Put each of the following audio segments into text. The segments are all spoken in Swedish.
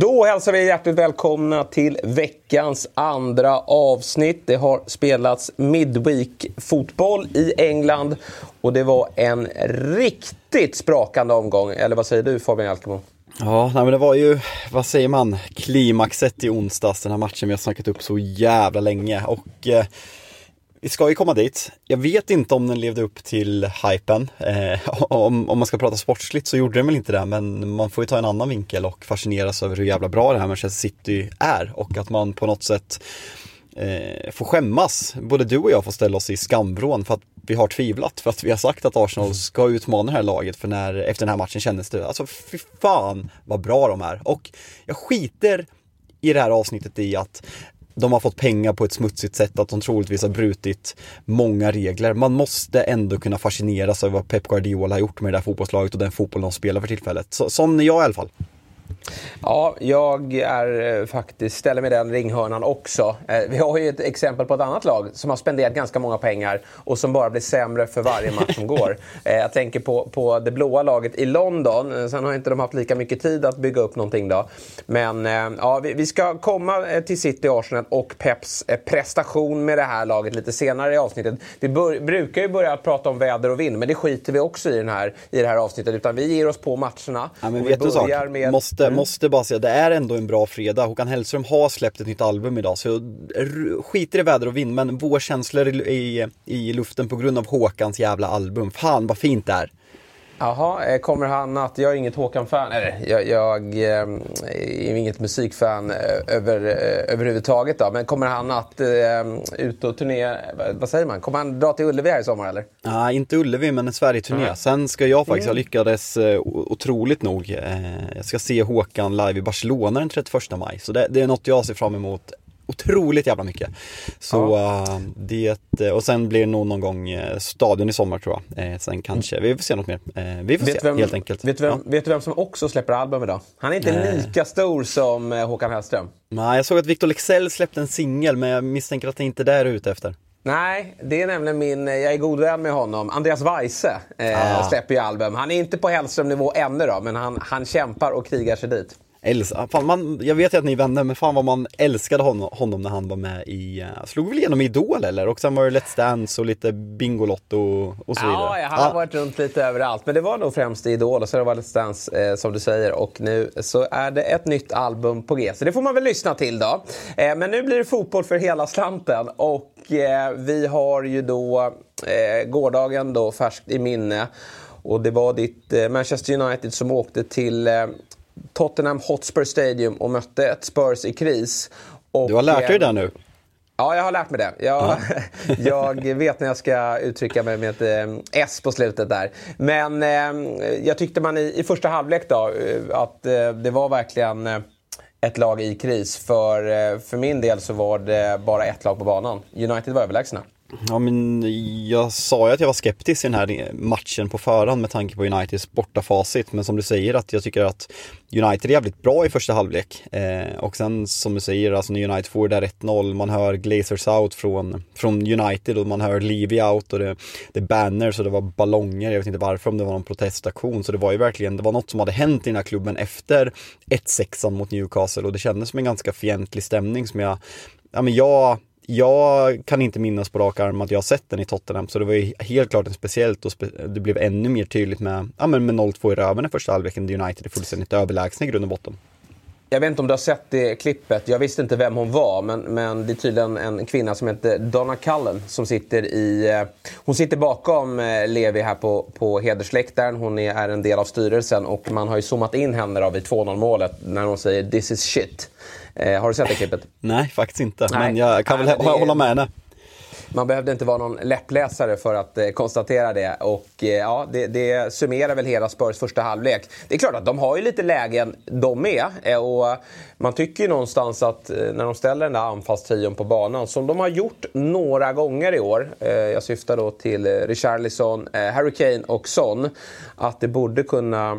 Då hälsar vi hjärtligt välkomna till veckans andra avsnitt. Det har spelats Midweek-fotboll i England och det var en riktigt sprakande omgång. Eller vad säger du Fabian Alkemo? Ja, nej, men det var ju, vad säger man, klimaxet i onsdags, den här matchen vi har snackat upp så jävla länge. Och eh, vi ska ju komma dit. Jag vet inte om den levde upp till hypen. Eh, om, om man ska prata sportsligt så gjorde den väl inte det, men man får ju ta en annan vinkel och fascineras över hur jävla bra det här Manchester City är och att man på något sätt eh, får skämmas. Både du och jag får ställa oss i skamvrån för att vi har tvivlat, för att vi har sagt att Arsenal ska utmana det här laget för när, efter den här matchen kändes det, alltså fy fan vad bra de är. Och jag skiter i det här avsnittet i att de har fått pengar på ett smutsigt sätt, att de troligtvis har brutit många regler. Man måste ändå kunna fascineras över vad Pep Guardiola har gjort med det här fotbollslaget och den fotboll de spelar för tillfället. Så, som jag i alla fall. Ja, jag är eh, faktiskt, ställer mig den ringhörnan också. Eh, vi har ju ett exempel på ett annat lag som har spenderat ganska många pengar och som bara blir sämre för varje match som går. Eh, jag tänker på, på det blåa laget i London. Sen har inte de haft lika mycket tid att bygga upp någonting då. Men ja, vi, vi ska komma till City Arsenal och Peps prestation med det här laget lite senare i avsnittet. Vi bör, brukar ju börja prata om väder och vind, men det skiter vi också i, den här, i det här avsnittet. Utan vi ger oss på matcherna. Ja, men vet du sak? Med... Måste, mm. måste bara säga, det är ändå en bra fredag. Håkan Hellström har släppt ett nytt album idag, så skiter i väder och vind, men vårkänslor i, i, i luften på grund av Håkans jävla album. Fan vad fint det är. Jaha, eh, kommer han att... Jag är inget Håkan-fan, eller jag, jag eh, är inget musikfan eh, över, överhuvudtaget. Då, men kommer han att eh, ut och turnera, vad säger man, kommer han dra till Ullevi här i sommar eller? Nej, inte Ullevi men en Sverigeturné. Mm. Sen ska jag faktiskt, mm. jag lyckades otroligt nog, jag ska se Håkan live i Barcelona den 31 maj. Så det, det är något jag ser fram emot otroligt jävla mycket. Så ja. uh, det, eh, och sen blir det nog någon gång uh, stadion i sommar tror jag. Sen kanske, mm. vi får se något mer. vi får vet se vem, helt enkelt. Vet du, vem, ja. vet du vem som också släpper album idag? Han är inte lika stor som Håkan Hellström. Nej, jag såg att Victor Lexell släppte en singel men jag misstänker att det inte är där ute efter. Nej, det är nämligen min, jag är god vän med honom. Andreas Weise eh, ah. släpper ju album. Han är inte på Hellström-nivå ännu då, men han, han kämpar och krigar sig dit. Älskar, fan man, jag vet ju att ni är vänner, men fan vad man älskade honom, honom när han var med i, uh, slog väl igenom Idol eller? Och sen var det Let's Dance och lite Bingolotto och, så vidare. Ja, han har ah. varit runt lite överallt. Men det var nog främst i Idol och så var det Let's Dance eh, som du säger. Och nu så är det ett nytt album på G. Så det får man väl lyssna till då. Eh, men nu blir det fotboll för hela slanten. Och eh, vi har ju då eh, gårdagen då färskt i minne. Och det var ditt eh, Manchester United som åkte till Tottenham Hotspur Stadium och mötte ett Spurs i kris. Och, du har lärt dig det nu? Ja, jag har lärt mig det. Jag, jag vet när jag ska uttrycka mig med ett eh, S på slutet där. Men eh, jag tyckte man i, i första halvlek då eh, att eh, det var verkligen eh, ett lag i kris. För, eh, för min del så var det bara ett lag på banan. United var överlägsna. Ja men jag sa ju att jag var skeptisk i den här matchen på förhand med tanke på Uniteds bortafacit. Men som du säger att jag tycker att United är jävligt bra i första halvlek. Eh, och sen som du säger, alltså när United får det där 1-0, man hör Glazers out från, från United och man hör Levy out och det, det är banners och det var ballonger. Jag vet inte varför, om det var någon protestaktion. Så det var ju verkligen, det var något som hade hänt i den här klubben efter 1-6 mot Newcastle och det kändes som en ganska fientlig stämning som jag, ja men jag jag kan inte minnas på rak arm att jag har sett den i Tottenham, så det var ju helt klart en speciellt och spe det blev ännu mer tydligt med, ja, med 0-2 i röven i första halvleken där United är fullständigt överlägsna i grund och botten. Jag vet inte om du har sett det klippet. Jag visste inte vem hon var, men, men det är tydligen en kvinna som heter Donna Cullen som sitter i... Eh, hon sitter bakom eh, Levi här på, på hedersläktaren. Hon är, är en del av styrelsen och man har ju zoomat in henne då vid 2-0 målet när hon säger “This is shit”. Eh, har du sett det klippet? Nej, faktiskt inte. Nej. Men jag kan väl Nej, hålla med henne. Man behövde inte vara någon läppläsare för att eh, konstatera det. Och eh, ja, det, det, summerar väl hela Spurs första halvlek. Det är klart att de har ju lite lägen de med. Eh, och man tycker ju någonstans att eh, när de ställer den där anfallstrion på banan, som de har gjort några gånger i år. Eh, jag syftar då till eh, Richarlison, Harry Kane och Son. Att det borde kunna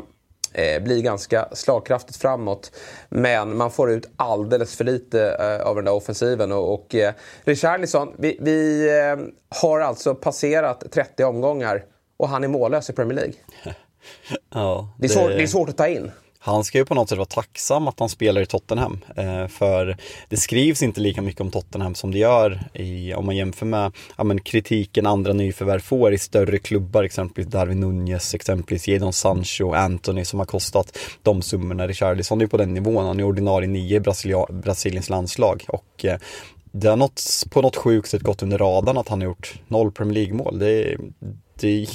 blir ganska slagkraftigt framåt. Men man får ut alldeles för lite eh, av den där offensiven. Och, och eh, Richarlison, vi, vi eh, har alltså passerat 30 omgångar och han är mållös i Premier League. ja, det... Det, är svårt, det är svårt att ta in han ska ju på något sätt vara tacksam att han spelar i Tottenham. Eh, för det skrivs inte lika mycket om Tottenham som det gör i, om man jämför med ja, men kritiken andra nyförvärv får i större klubbar, exempelvis Darwin Nunez, exempelvis Jadon Sancho, Anthony som har kostat de summorna. Richarlison är på den nivån, han är ordinarie nio i Brasilia, Brasiliens landslag. Och eh, det har något, på något sjukt sätt gått under radarn att han har gjort noll Premier League-mål. Det, det är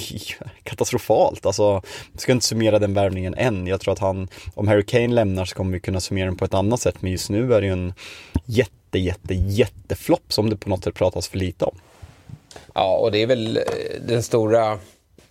katastrofalt. Alltså, jag ska inte summera den värvningen än. Jag tror att han, om Harry Kane lämnar så kommer vi kunna summera den på ett annat sätt. Men just nu är det ju en jätte, jätte, jätteflopp som det på något sätt pratas för lite om. Ja, och det är väl eh, den stora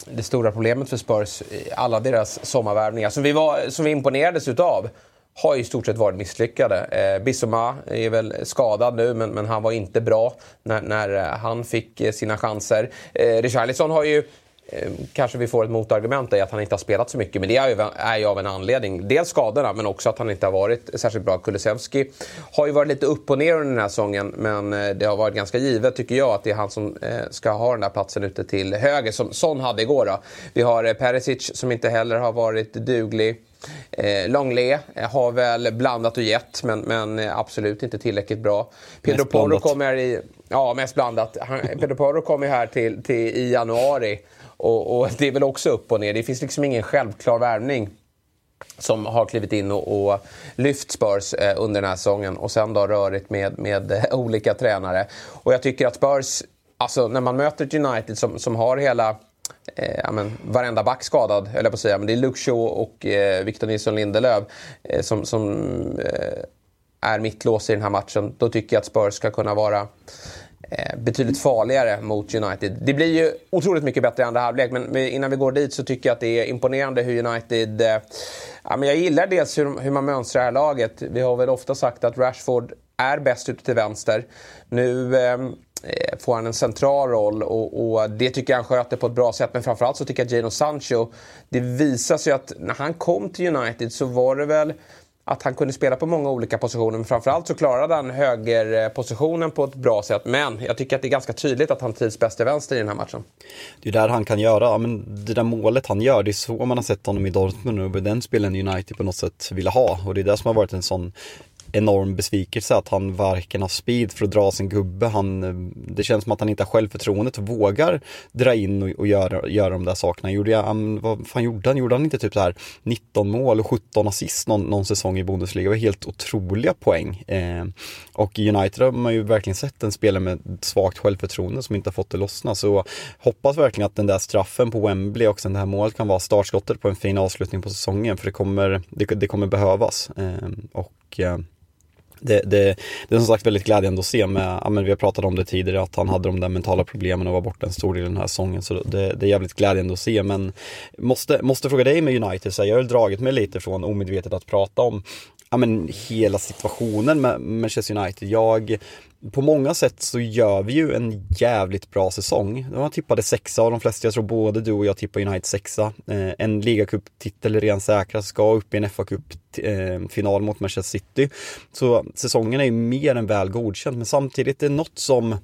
det stora problemet för Spurs, alla deras sommarvärvningar som vi, var, som vi imponerades utav har i stort sett varit misslyckade. Eh, Bissoma är väl skadad nu, men, men han var inte bra när, när eh, han fick eh, sina chanser. Eh, Richarlison har ju eh, Kanske vi får ett motargument i att han inte har spelat så mycket, men det är ju, är ju av en anledning. Dels skadorna, men också att han inte har varit särskilt bra. Kulusevski har ju varit lite upp och ner under den här säsongen, men det har varit ganska givet, tycker jag, att det är han som ska ha den där platsen ute till höger, som Son hade igår. Då. Vi har Perisic som inte heller har varit duglig. Eh, Longley eh, har väl blandat och gett, men, men eh, absolut inte tillräckligt bra. Pedro Porro kommer i... Ja, mest blandat. Han, Pedro Porro kommer här till, till, i januari. Och, och, det är väl också upp och ner. Det finns liksom ingen självklar värvning som har klivit in och, och lyft Spurs eh, under den här säsongen. Och sen då rörigt med, med eh, olika tränare. Och jag tycker att Spurs, alltså när man möter ett United som, som har hela eh, ja, men, varenda back skadad, eller på att säga. Men det är Luke Shaw och eh, Victor Nilsson Lindelöf eh, som, som eh, är mittlås i den här matchen. Då tycker jag att Spurs ska kunna vara eh, betydligt farligare mot United. Det blir ju otroligt mycket bättre i andra halvlek, men innan vi går dit så tycker jag att det är imponerande hur United... Eh, ja, men jag gillar dels hur, hur man mönstrar det här laget. Vi har väl ofta sagt att Rashford är bäst ute till vänster. Nu ehm, eh, får han en central roll och, och, det tycker jag han sköter på ett bra sätt. Men framförallt så tycker jag Jadon Sancho, det visar sig att när han kom till United så var det väl att han kunde spela på många olika positioner. Men framförallt så klarade han högerpositionen på ett bra sätt. Men jag tycker att det är ganska tydligt att han trivs bäst till vänster i den här matchen. Det är där han kan göra, men det där målet han gör, det är så man har sett honom i Dortmund och den spelen United på något sätt ville ha. Och det är det som har varit en sån enorm besvikelse att han varken har speed för att dra sin gubbe. Han, eh, det känns som att han inte har självförtroendet och vågar dra in och, och göra, göra de där sakerna. Gjorde jag, vad fan gjorde han? Gjorde han inte typ så här 19 mål och 17 assist någon, någon säsong i Bundesliga? Det var helt otroliga poäng. Eh, och i United har man ju verkligen sett en spelare med svagt självförtroende som inte har fått det lossna. Så hoppas verkligen att den där straffen på Wembley och sen det här målet kan vara startskottet på en fin avslutning på säsongen. För det kommer, det, det kommer behövas. Eh, och eh, det, det, det, är som sagt väldigt glädjande att se med, ja, men vi har pratat om det tidigare, att han hade de där mentala problemen och var borta en stor del av den här säsongen. Så det, det, är jävligt glädjande att se. Men måste, måste fråga dig med United, så jag har dragit mig lite från omedvetet att prata om ja, men hela situationen med Manchester United. Jag på många sätt så gör vi ju en jävligt bra säsong. Man tippade sexa av de flesta, jag tror både du och jag tippar United sexa. Eh, en ligacuptitel är redan säkra, ska upp i en FA-cupfinal eh, final mot Manchester City. Så säsongen är ju mer än väl godkänd, men samtidigt är det något som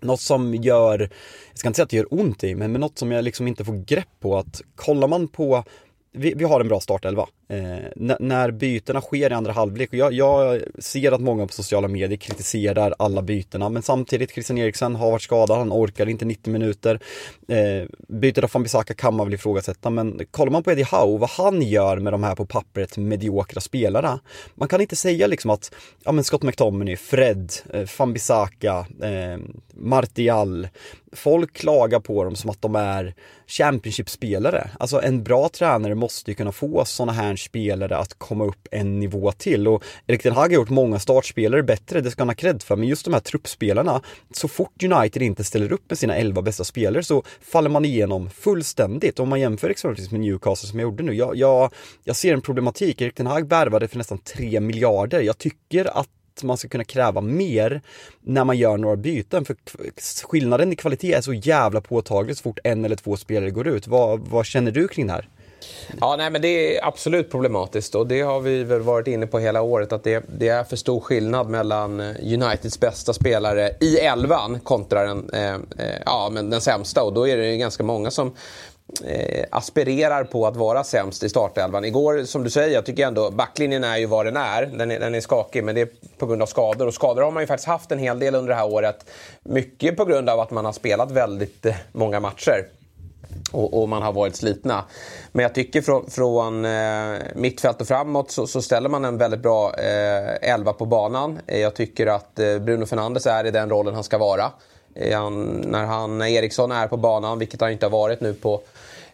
något som gör, jag ska inte säga att det gör ont i, mig, men något som jag liksom inte får grepp på att kollar man på vi, vi har en bra startelva. Eh, när bytena sker i andra halvlek, och jag, jag, ser att många på sociala medier kritiserar alla bytena, men samtidigt Christian Eriksen har varit skadad, han orkar inte 90 minuter. Eh, bytet av Fambisaka kan man väl ifrågasätta, men kollar man på Eddie Howe, vad han gör med de här på pappret mediokra spelarna, man kan inte säga liksom att, ja men Scott McTominay, Fred, eh, Fambisaka, eh, Martial, folk klagar på dem som att de är Championship-spelare. Alltså en bra tränare måste ju kunna få sådana här spelare att komma upp en nivå till och Erik Ten Hag har gjort många startspelare bättre, det ska han ha cred för, men just de här truppspelarna, så fort United inte ställer upp med sina elva bästa spelare så faller man igenom fullständigt. Om man jämför exempelvis med Newcastle som jag gjorde nu, jag, jag, jag ser en problematik. Erik Ten Hag värvade för nästan 3 miljarder. Jag tycker att man ska kunna kräva mer när man gör några byten. För skillnaden i kvalitet är så jävla påtaglig så fort en eller två spelare går ut. Vad, vad känner du kring det här? Ja, nej, men det är absolut problematiskt och det har vi väl varit inne på hela året att det, det är för stor skillnad mellan eh, Uniteds bästa spelare i elvan kontra den, eh, eh, ja, men den sämsta och då är det ganska många som eh, aspirerar på att vara sämst i startelvan. Igår, som du säger, jag tycker ändå backlinjen är ju vad den är. Den, är. den är skakig, men det är på grund av skador. Och skador har man ju faktiskt haft en hel del under det här året. Mycket på grund av att man har spelat väldigt eh, många matcher. Och, och, man har varit slitna. Men jag tycker från, från eh, mittfält och framåt så, så, ställer man en väldigt bra eh, elva på banan. Eh, jag tycker att eh, Bruno Fernandes är i den rollen han ska vara. Eh, han, när han, Eriksson är på banan, vilket han inte har varit nu på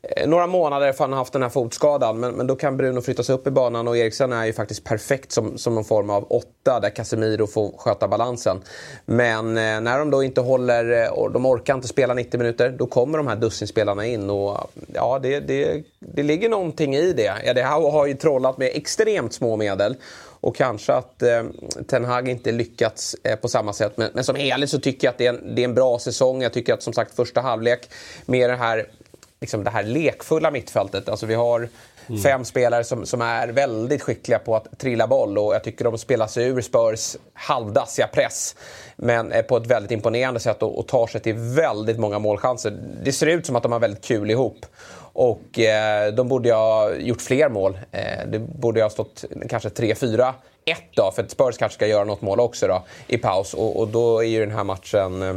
Eh, några månader för han har haft den här fotskadan. Men, men då kan Bruno flyttas upp i banan och Eriksen är ju faktiskt perfekt som, som någon form av åtta där Casemiro får sköta balansen. Men eh, när de då inte håller, eh, och de orkar inte spela 90 minuter, då kommer de här dussinspelarna in. Och ja, det, det, det ligger någonting i det. Ja, det här har ju trollat med extremt små medel. Och kanske att eh, Ten Hag inte lyckats eh, på samma sätt. Men, men som helhet så tycker jag att det är, en, det är en bra säsong. Jag tycker att som sagt första halvlek med det här liksom det här lekfulla mittfältet. Alltså vi har mm. fem spelare som, som är väldigt skickliga på att trilla boll och jag tycker de spelar sig ur Spurs halvdassiga press. Men på ett väldigt imponerande sätt och, och tar sig till väldigt många målchanser. Det ser ut som att de har väldigt kul ihop. Och eh, de borde ha gjort fler mål. Eh, det borde ha stått kanske 3-4 1 då, för att Spurs kanske ska göra något mål också då, i paus. Och, och då är ju den här matchen eh,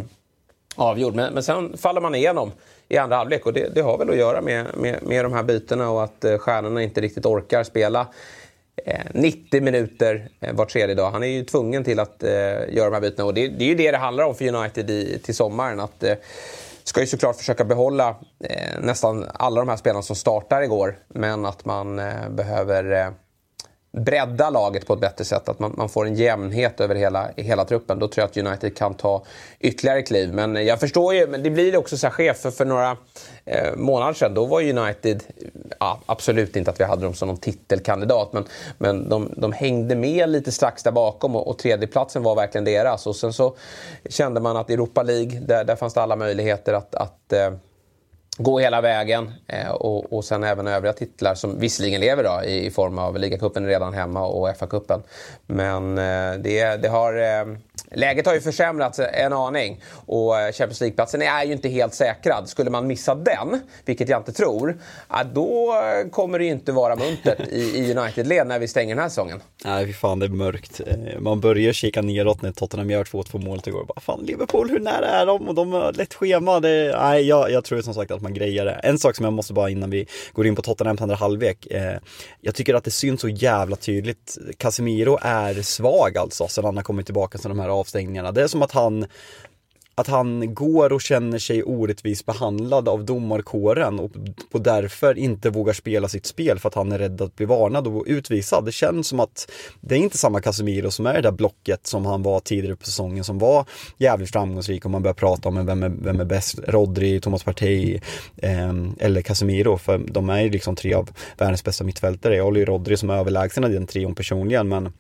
avgjord. Men, men sen faller man igenom i andra halvlek. Och det, det, har väl att göra med, med, med de här bytena och att eh, stjärnorna inte riktigt orkar spela eh, 90 minuter eh, var tredje dag. Han är ju tvungen till att eh, göra de här bytena och det, det, är ju det det handlar om för United i, till sommaren. Att, eh, ska ju såklart försöka behålla eh, nästan alla de här spelarna som startar igår. Men att man eh, behöver bredda laget på ett bättre sätt. Att man, man, får en jämnhet över hela, hela truppen. Då tror jag att United kan ta ytterligare kliv. Men jag förstår ju, men det blir också så här chef. För, för några eh, månader sedan, då var United, ja, absolut inte att vi hade dem som någon titelkandidat. Men, men de, de hängde med lite strax där bakom och, och tredjeplatsen var verkligen deras. Och sen så kände man att Europa League, där, där fanns det alla möjligheter att, att eh, gå hela vägen eh, och, och sen även övriga titlar som visserligen lever då, i, i form av ligacupen redan hemma och FA-cupen. Men eh, det, det har, eh, läget har ju försämrats en aning och eh, Champions League-platsen är ju inte helt säkrad. Skulle man missa den, vilket jag inte tror, då kommer det ju inte vara muntert i, i United-led när vi stänger den här säsongen. Nej, fy fan det är mörkt. Eh, man börjar kika neråt när Tottenham gör 2-2 målet igår. Bara, fan, Liverpool, hur nära är de? Och de har lätt schema. Det, nej, jag, jag tror som sagt att man grejar det. En sak som jag måste bara innan vi går in på Tottenhams andra halvlek. Eh, jag tycker att det syns så jävla tydligt. Casemiro är svag alltså sen han har kommit tillbaka från de här avstängningarna. Det är som att han att han går och känner sig orättvist behandlad av domarkåren och, och därför inte vågar spela sitt spel för att han är rädd att bli varnad och utvisad. Det känns som att det är inte samma Casemiro som är det där blocket som han var tidigare på säsongen som var jävligt framgångsrik om man börjar prata om vem är, vem är bäst, Rodri, Thomas Partey eh, eller Casemiro för de är ju liksom tre av världens bästa mittfältare. Jag håller ju Rodri som överlägsen i den trion personligen men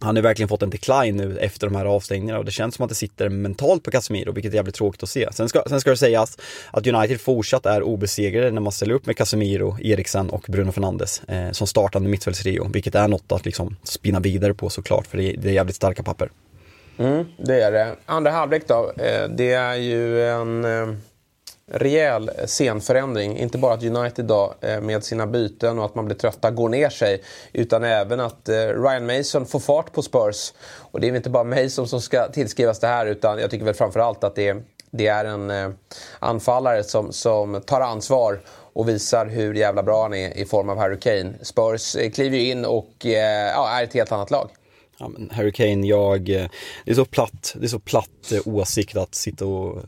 han har verkligen fått en decline nu efter de här avstängningarna och det känns som att det sitter mentalt på Casemiro, vilket är jävligt tråkigt att se. Sen ska, sen ska det sägas att United fortsatt är obesegrade när man ställer upp med Casemiro, Eriksen och Bruno Fernandes eh, som startande mittfältsrio, vilket är något att liksom spinna vidare på såklart, för det är, det är jävligt starka papper. Mm, det är det. Andra halvlek då, eh, det är ju en eh rejäl scenförändring. Inte bara att United då, eh, med sina byten och att man blir trötta går ner sig. Utan även att eh, Ryan Mason får fart på Spurs. Och det är inte bara Mason som ska tillskrivas det här utan jag tycker väl framförallt att det är, det är en eh, anfallare som, som tar ansvar och visar hur jävla bra han är i form av Harry Kane. Spurs kliver ju in och ja, är ett helt annat lag. Ja, men Harry Kane, jag, det är så platt, det är så platt Eh, åsikt att sitta och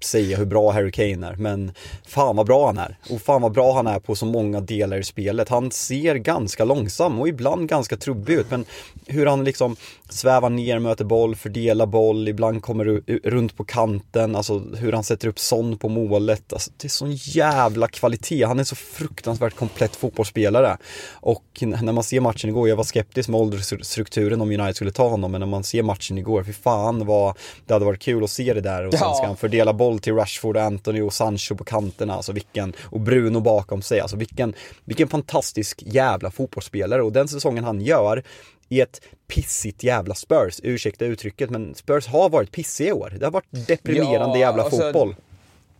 säga hur bra Harry Kane är, men fan vad bra han är. Och fan vad bra han är på så många delar i spelet. Han ser ganska långsam och ibland ganska trubbig ut, men hur han liksom svävar ner, möter boll, fördelar boll, ibland kommer runt på kanten, alltså hur han sätter upp sån på målet. Alltså, det är sån jävla kvalitet. Han är så fruktansvärt komplett fotbollsspelare. Och när man ser matchen igår, jag var skeptisk med åldersstrukturen om United skulle ta honom, men när man ser matchen igår, fy fan vad det hade varit kul att se det där och sen ska han fördela boll till Rashford, Anthony och Sancho på kanterna, alltså vilken, och Bruno bakom sig, alltså vilken, vilken fantastisk jävla fotbollsspelare. Och den säsongen han gör i ett pissigt jävla Spurs, ursäkta uttrycket, men Spurs har varit pissiga i år. Det har varit deprimerande ja, jävla alltså, fotboll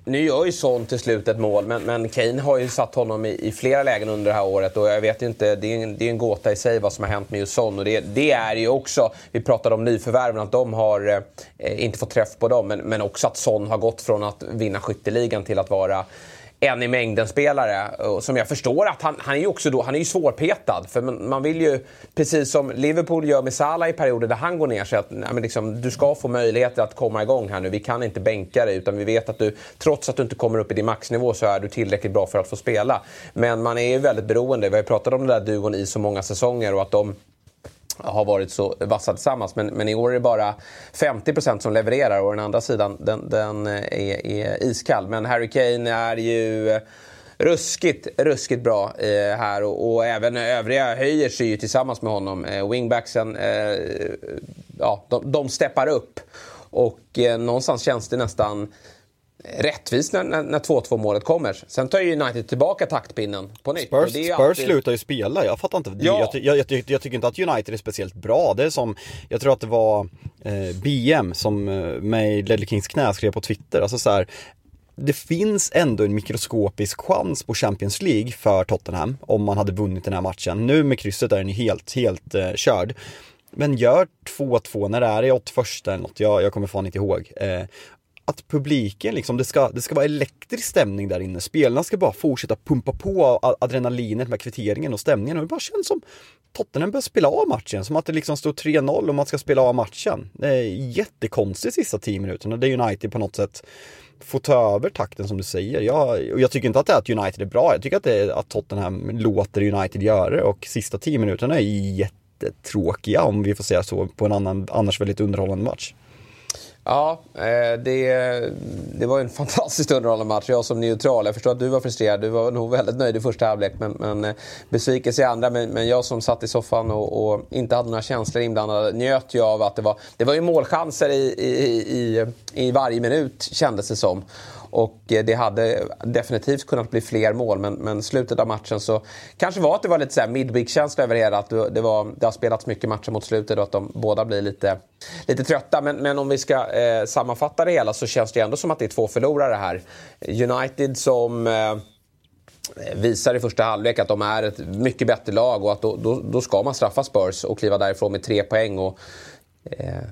nu gör ju Son till slut ett mål, men, men Kane har ju satt honom i, i, flera lägen under det här året och jag vet inte, det är, en, det är en gåta i sig vad som har hänt med just Son. Och det, det är ju också, vi pratade om nyförvärven, att de har eh, inte fått träff på dem, men, men också att Son har gått från att vinna skytteligan till att vara en i mängden-spelare. Eh, som jag förstår att han, han är ju också då, han är ju svårpetad. För man, man, vill ju, precis som Liverpool gör med Salah i perioder där han går ner sig, att ja, liksom, du ska få möjligheter att komma igång här nu. Vi kan inte bänka dig, utan vi vet att du, trots att du inte kommer upp i din maxnivå, så är du tillräckligt bra för att få spela. Men man är ju väldigt beroende. Vi har ju pratat om den där duon i så många säsonger och att de har varit så vassa tillsammans. Men, men i år är det bara 50% som levererar och den andra sidan den, den eh, är, är iskall. Men Harry Kane är ju ruskigt, ruskigt bra eh, här och, och, även övriga höjer sig ju tillsammans med honom. Eh, wingbacksen, eh, ja, de, de steppar upp. Och eh, någonstans känns det nästan rättvist när, när, när 2-2 målet kommer. Sen tar ju United tillbaka taktpinnen på nytt. Spurs, Spurs alltid... slutar ju spela, jag fattar inte. Ja. Jag, jag, jag, jag, tycker inte att United är speciellt bra. Det är som, jag tror att det var eh, BM som eh, med i Ledley Kings knä skrev på Twitter, alltså så här, det finns ändå en mikroskopisk chans på Champions League för Tottenham om man hade vunnit den här matchen. Nu med krysset är den helt, helt eh, körd. Men gör 2-2 när det är i 81 eller något, jag, jag kommer fan inte ihåg. Eh, att publiken liksom, det ska, det ska vara elektrisk stämning där inne. Spelarna ska bara fortsätta pumpa på adrenalinet med kvitteringen och stämningen och det bara känns som Tottenham börjar spela av matchen, som att det liksom står 3-0 och man ska spela av matchen. Det är jättekonstigt sista 10 minuterna där United på något sätt får ta över takten som du säger. Jag, och jag tycker inte att det är att United är bra, jag tycker att det är att Tottenham låter United göra det och sista 10 minuterna är jättetråkiga om vi får säga så på en annan, annars väldigt underhållande match. Ja, eh, det, det var en fantastiskt underhållande match. Jag som neutral, jag förstår att du var frustrerad. Du var nog väldigt nöjd i första halvlek, men, men eh, besvikelse i andra. Men, men, jag som satt i soffan och, och, inte hade några känslor inblandade njöt ju av att det var, det var ju målchanser i, i, i, i varje minut, kändes det som. Och eh, det hade definitivt kunnat bli fler mål men, men slutet av matchen så kanske var att det var lite så midweek-känsla över det hela. Att det, var, det har spelats mycket matcher mot slutet och att de båda blir lite, lite trötta. Men, men om vi ska eh, sammanfatta det hela så känns det ändå som att det är två förlorare här. United som eh, visar i första halvlek att de är ett mycket bättre lag och att då, då, då ska man straffa Spurs och kliva därifrån med tre poäng. Och, eh,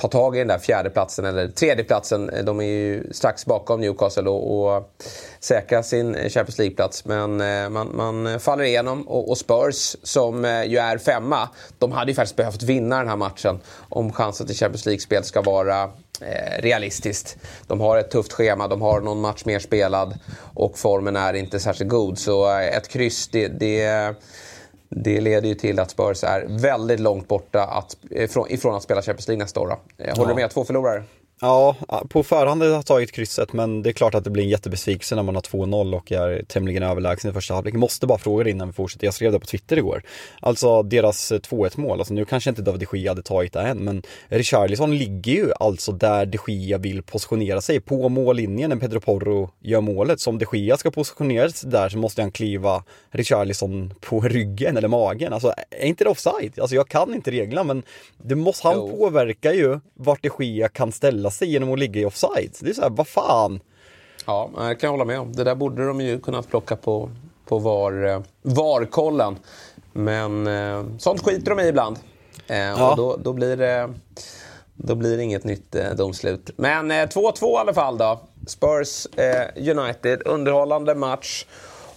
ta tag i den där fjärdeplatsen eller tredjeplatsen. De är ju strax bakom Newcastle och, och säkra sin Champions League-plats. Men eh, man, man, faller igenom och, och, Spurs som eh, ju är femma, de hade ju faktiskt behövt vinna den här matchen om chansen till Champions League-spel ska vara eh, realistiskt. De har ett tufft schema, de har någon match mer spelad och formen är inte särskilt god. Så eh, ett kryss, det, det det leder ju till att Spurs är väldigt långt borta att, ifrån, ifrån att spela Champions League nästa år. Då. Håller ja. du med? Två förlorare? Ja, på förhand har jag tagit krysset men det är klart att det blir en jättebesvikelse när man har 2-0 och är tämligen överlägsen i första halvlek. Måste bara fråga dig innan vi fortsätter, jag skrev det på Twitter igår. Alltså deras 2-1 mål, alltså nu kanske inte David de Gea hade tagit det än men Richarlison ligger ju alltså där de Gea vill positionera sig, på mållinjen när Pedro Porro gör målet. Så om de Gea ska positionera sig där så måste han kliva Richarlison på ryggen eller magen. Alltså är inte det offside? Alltså jag kan inte reglerna men det måste, han jo. påverkar ju vart de Gea kan ställa sig genom att ligga i offside. Det är så här, vad fan? Ja, det kan jag hålla med om. Det där borde de ju kunnat plocka på, på var, eh, VAR-kollen. Men eh, sånt skiter de i ibland. Eh, ja. Och då, då, blir det, då blir det inget nytt domslut. Men 2-2 eh, i alla fall då. Spurs eh, United, underhållande match.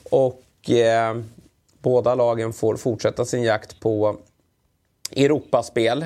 Och eh, båda lagen får fortsätta sin jakt på Europaspel.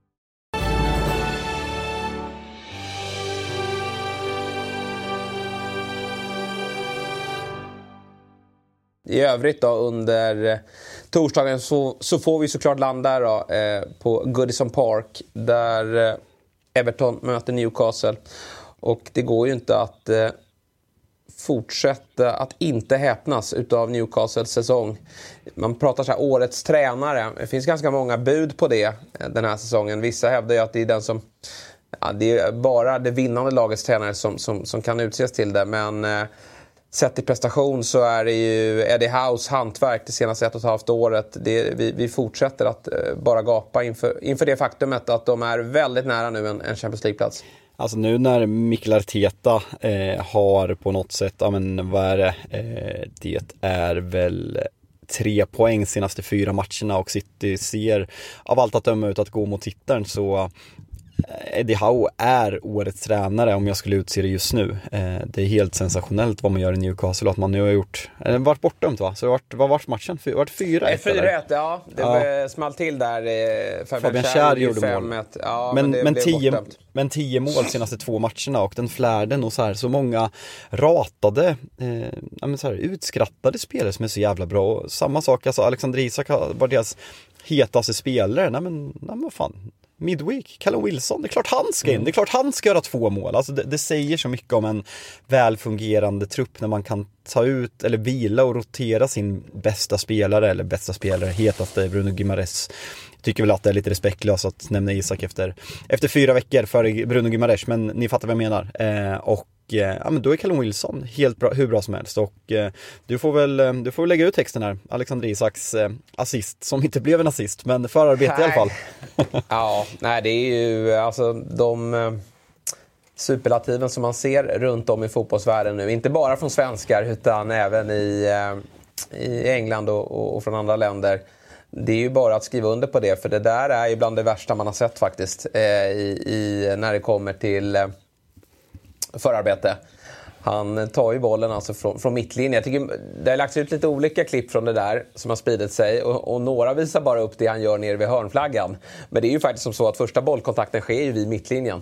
I övrigt då under eh, torsdagen så, så får vi såklart landa då, eh, på Goodison Park där eh, Everton möter Newcastle. Och det går ju inte att eh, fortsätta att inte häpnas utav Newcastles säsong. Man pratar så här årets tränare. Det finns ganska många bud på det eh, den här säsongen. Vissa hävdar ju att det är den som Ja, det är bara det vinnande lagets tränare som, som, som kan utses till det. Men eh, sett i prestation så är det ju Eddie House hantverk det senaste ett och ett halvt året. Det, vi, vi fortsätter att eh, bara gapa inför, inför det faktumet att de är väldigt nära nu en, en Champions League-plats. Alltså nu när Mikkel Arteta eh, har på något sätt, ja men vad är det, eh, det är väl tre poäng senaste fyra matcherna och City ser av allt att döma ut att gå mot titeln så Eddie Howe är årets tränare om jag skulle utse det just nu. Eh, det är helt sensationellt vad man gör i Newcastle och att man nu har gjort, har varit bortdömt va? Så det var, vad var matchen? Det var 4-1 4-1 ja, det ja. small till där. Eh, Fabian Schär gjorde mål. Ja, men, men, men, tio, men tio mål senaste två matcherna och den flärden och så här så många ratade, eh, så här, utskrattade spelare som är så jävla bra. Och samma sak, alltså Alexander Isak var deras hetaste spelare. Nej men, nej men vad fan, Midweek, Callum Wilson, det är klart han ska in, mm. det är klart han ska göra två mål. Alltså det, det, säger så mycket om en välfungerande trupp när man kan ta ut eller vila och rotera sin bästa spelare eller bästa spelare, hetaste Bruno Gimares. Tycker väl att det är lite respektlöst att nämna Isak efter, efter fyra veckor för Bruno Gimares, men ni fattar vad jag menar. Eh, och Eh, ja, men då är Callum Wilson helt bra, hur bra som helst och eh, du får väl, eh, du får lägga ut texten här, Alexander Isaks eh, assist, som inte blev en assist, men förarbete nej. i alla fall. ja, nej det är ju alltså de eh, superlativen som man ser runt om i fotbollsvärlden nu, inte bara från svenskar utan även i, eh, i England och, och, från andra länder. Det är ju bara att skriva under på det, för det där är ju bland det värsta man har sett faktiskt eh, i, i när det kommer till förarbete. Han tar ju bollen alltså från, från mittlinjen. Jag tycker det har lagts ut lite olika klipp från det där som har spridit sig och, och, några visar bara upp det han gör nere vid hörnflaggan. Men det är ju faktiskt som så att första bollkontakten sker ju vid mittlinjen.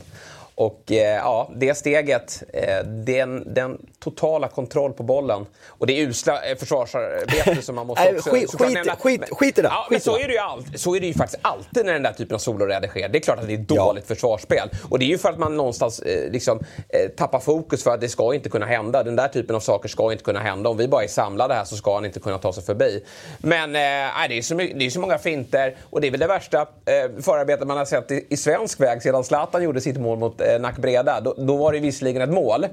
Och eh, ja, det steget, eh, den, den totala kontroll på bollen och det usla eh, försvarsarbete som man måste också... skit, skit, nämna. skit, skit i det. Ja, men så är det, ju all, så är det ju faktiskt alltid när den där typen av soloräder sker. Det är klart att det är dåligt ja. försvarsspel. Och det är ju för att man någonstans eh, liksom, eh, tappar fokus för att det ska inte kunna hända. Den där typen av saker ska inte kunna hända. Om vi bara är samlade här så ska han inte kunna ta sig förbi. Men eh, det, är så, det är så många finter och det är väl det värsta eh, förarbetet man har sett i, i svensk väg sedan Zlatan gjorde sitt mål mot Nackbreda. Då, då var det visserligen ett mål.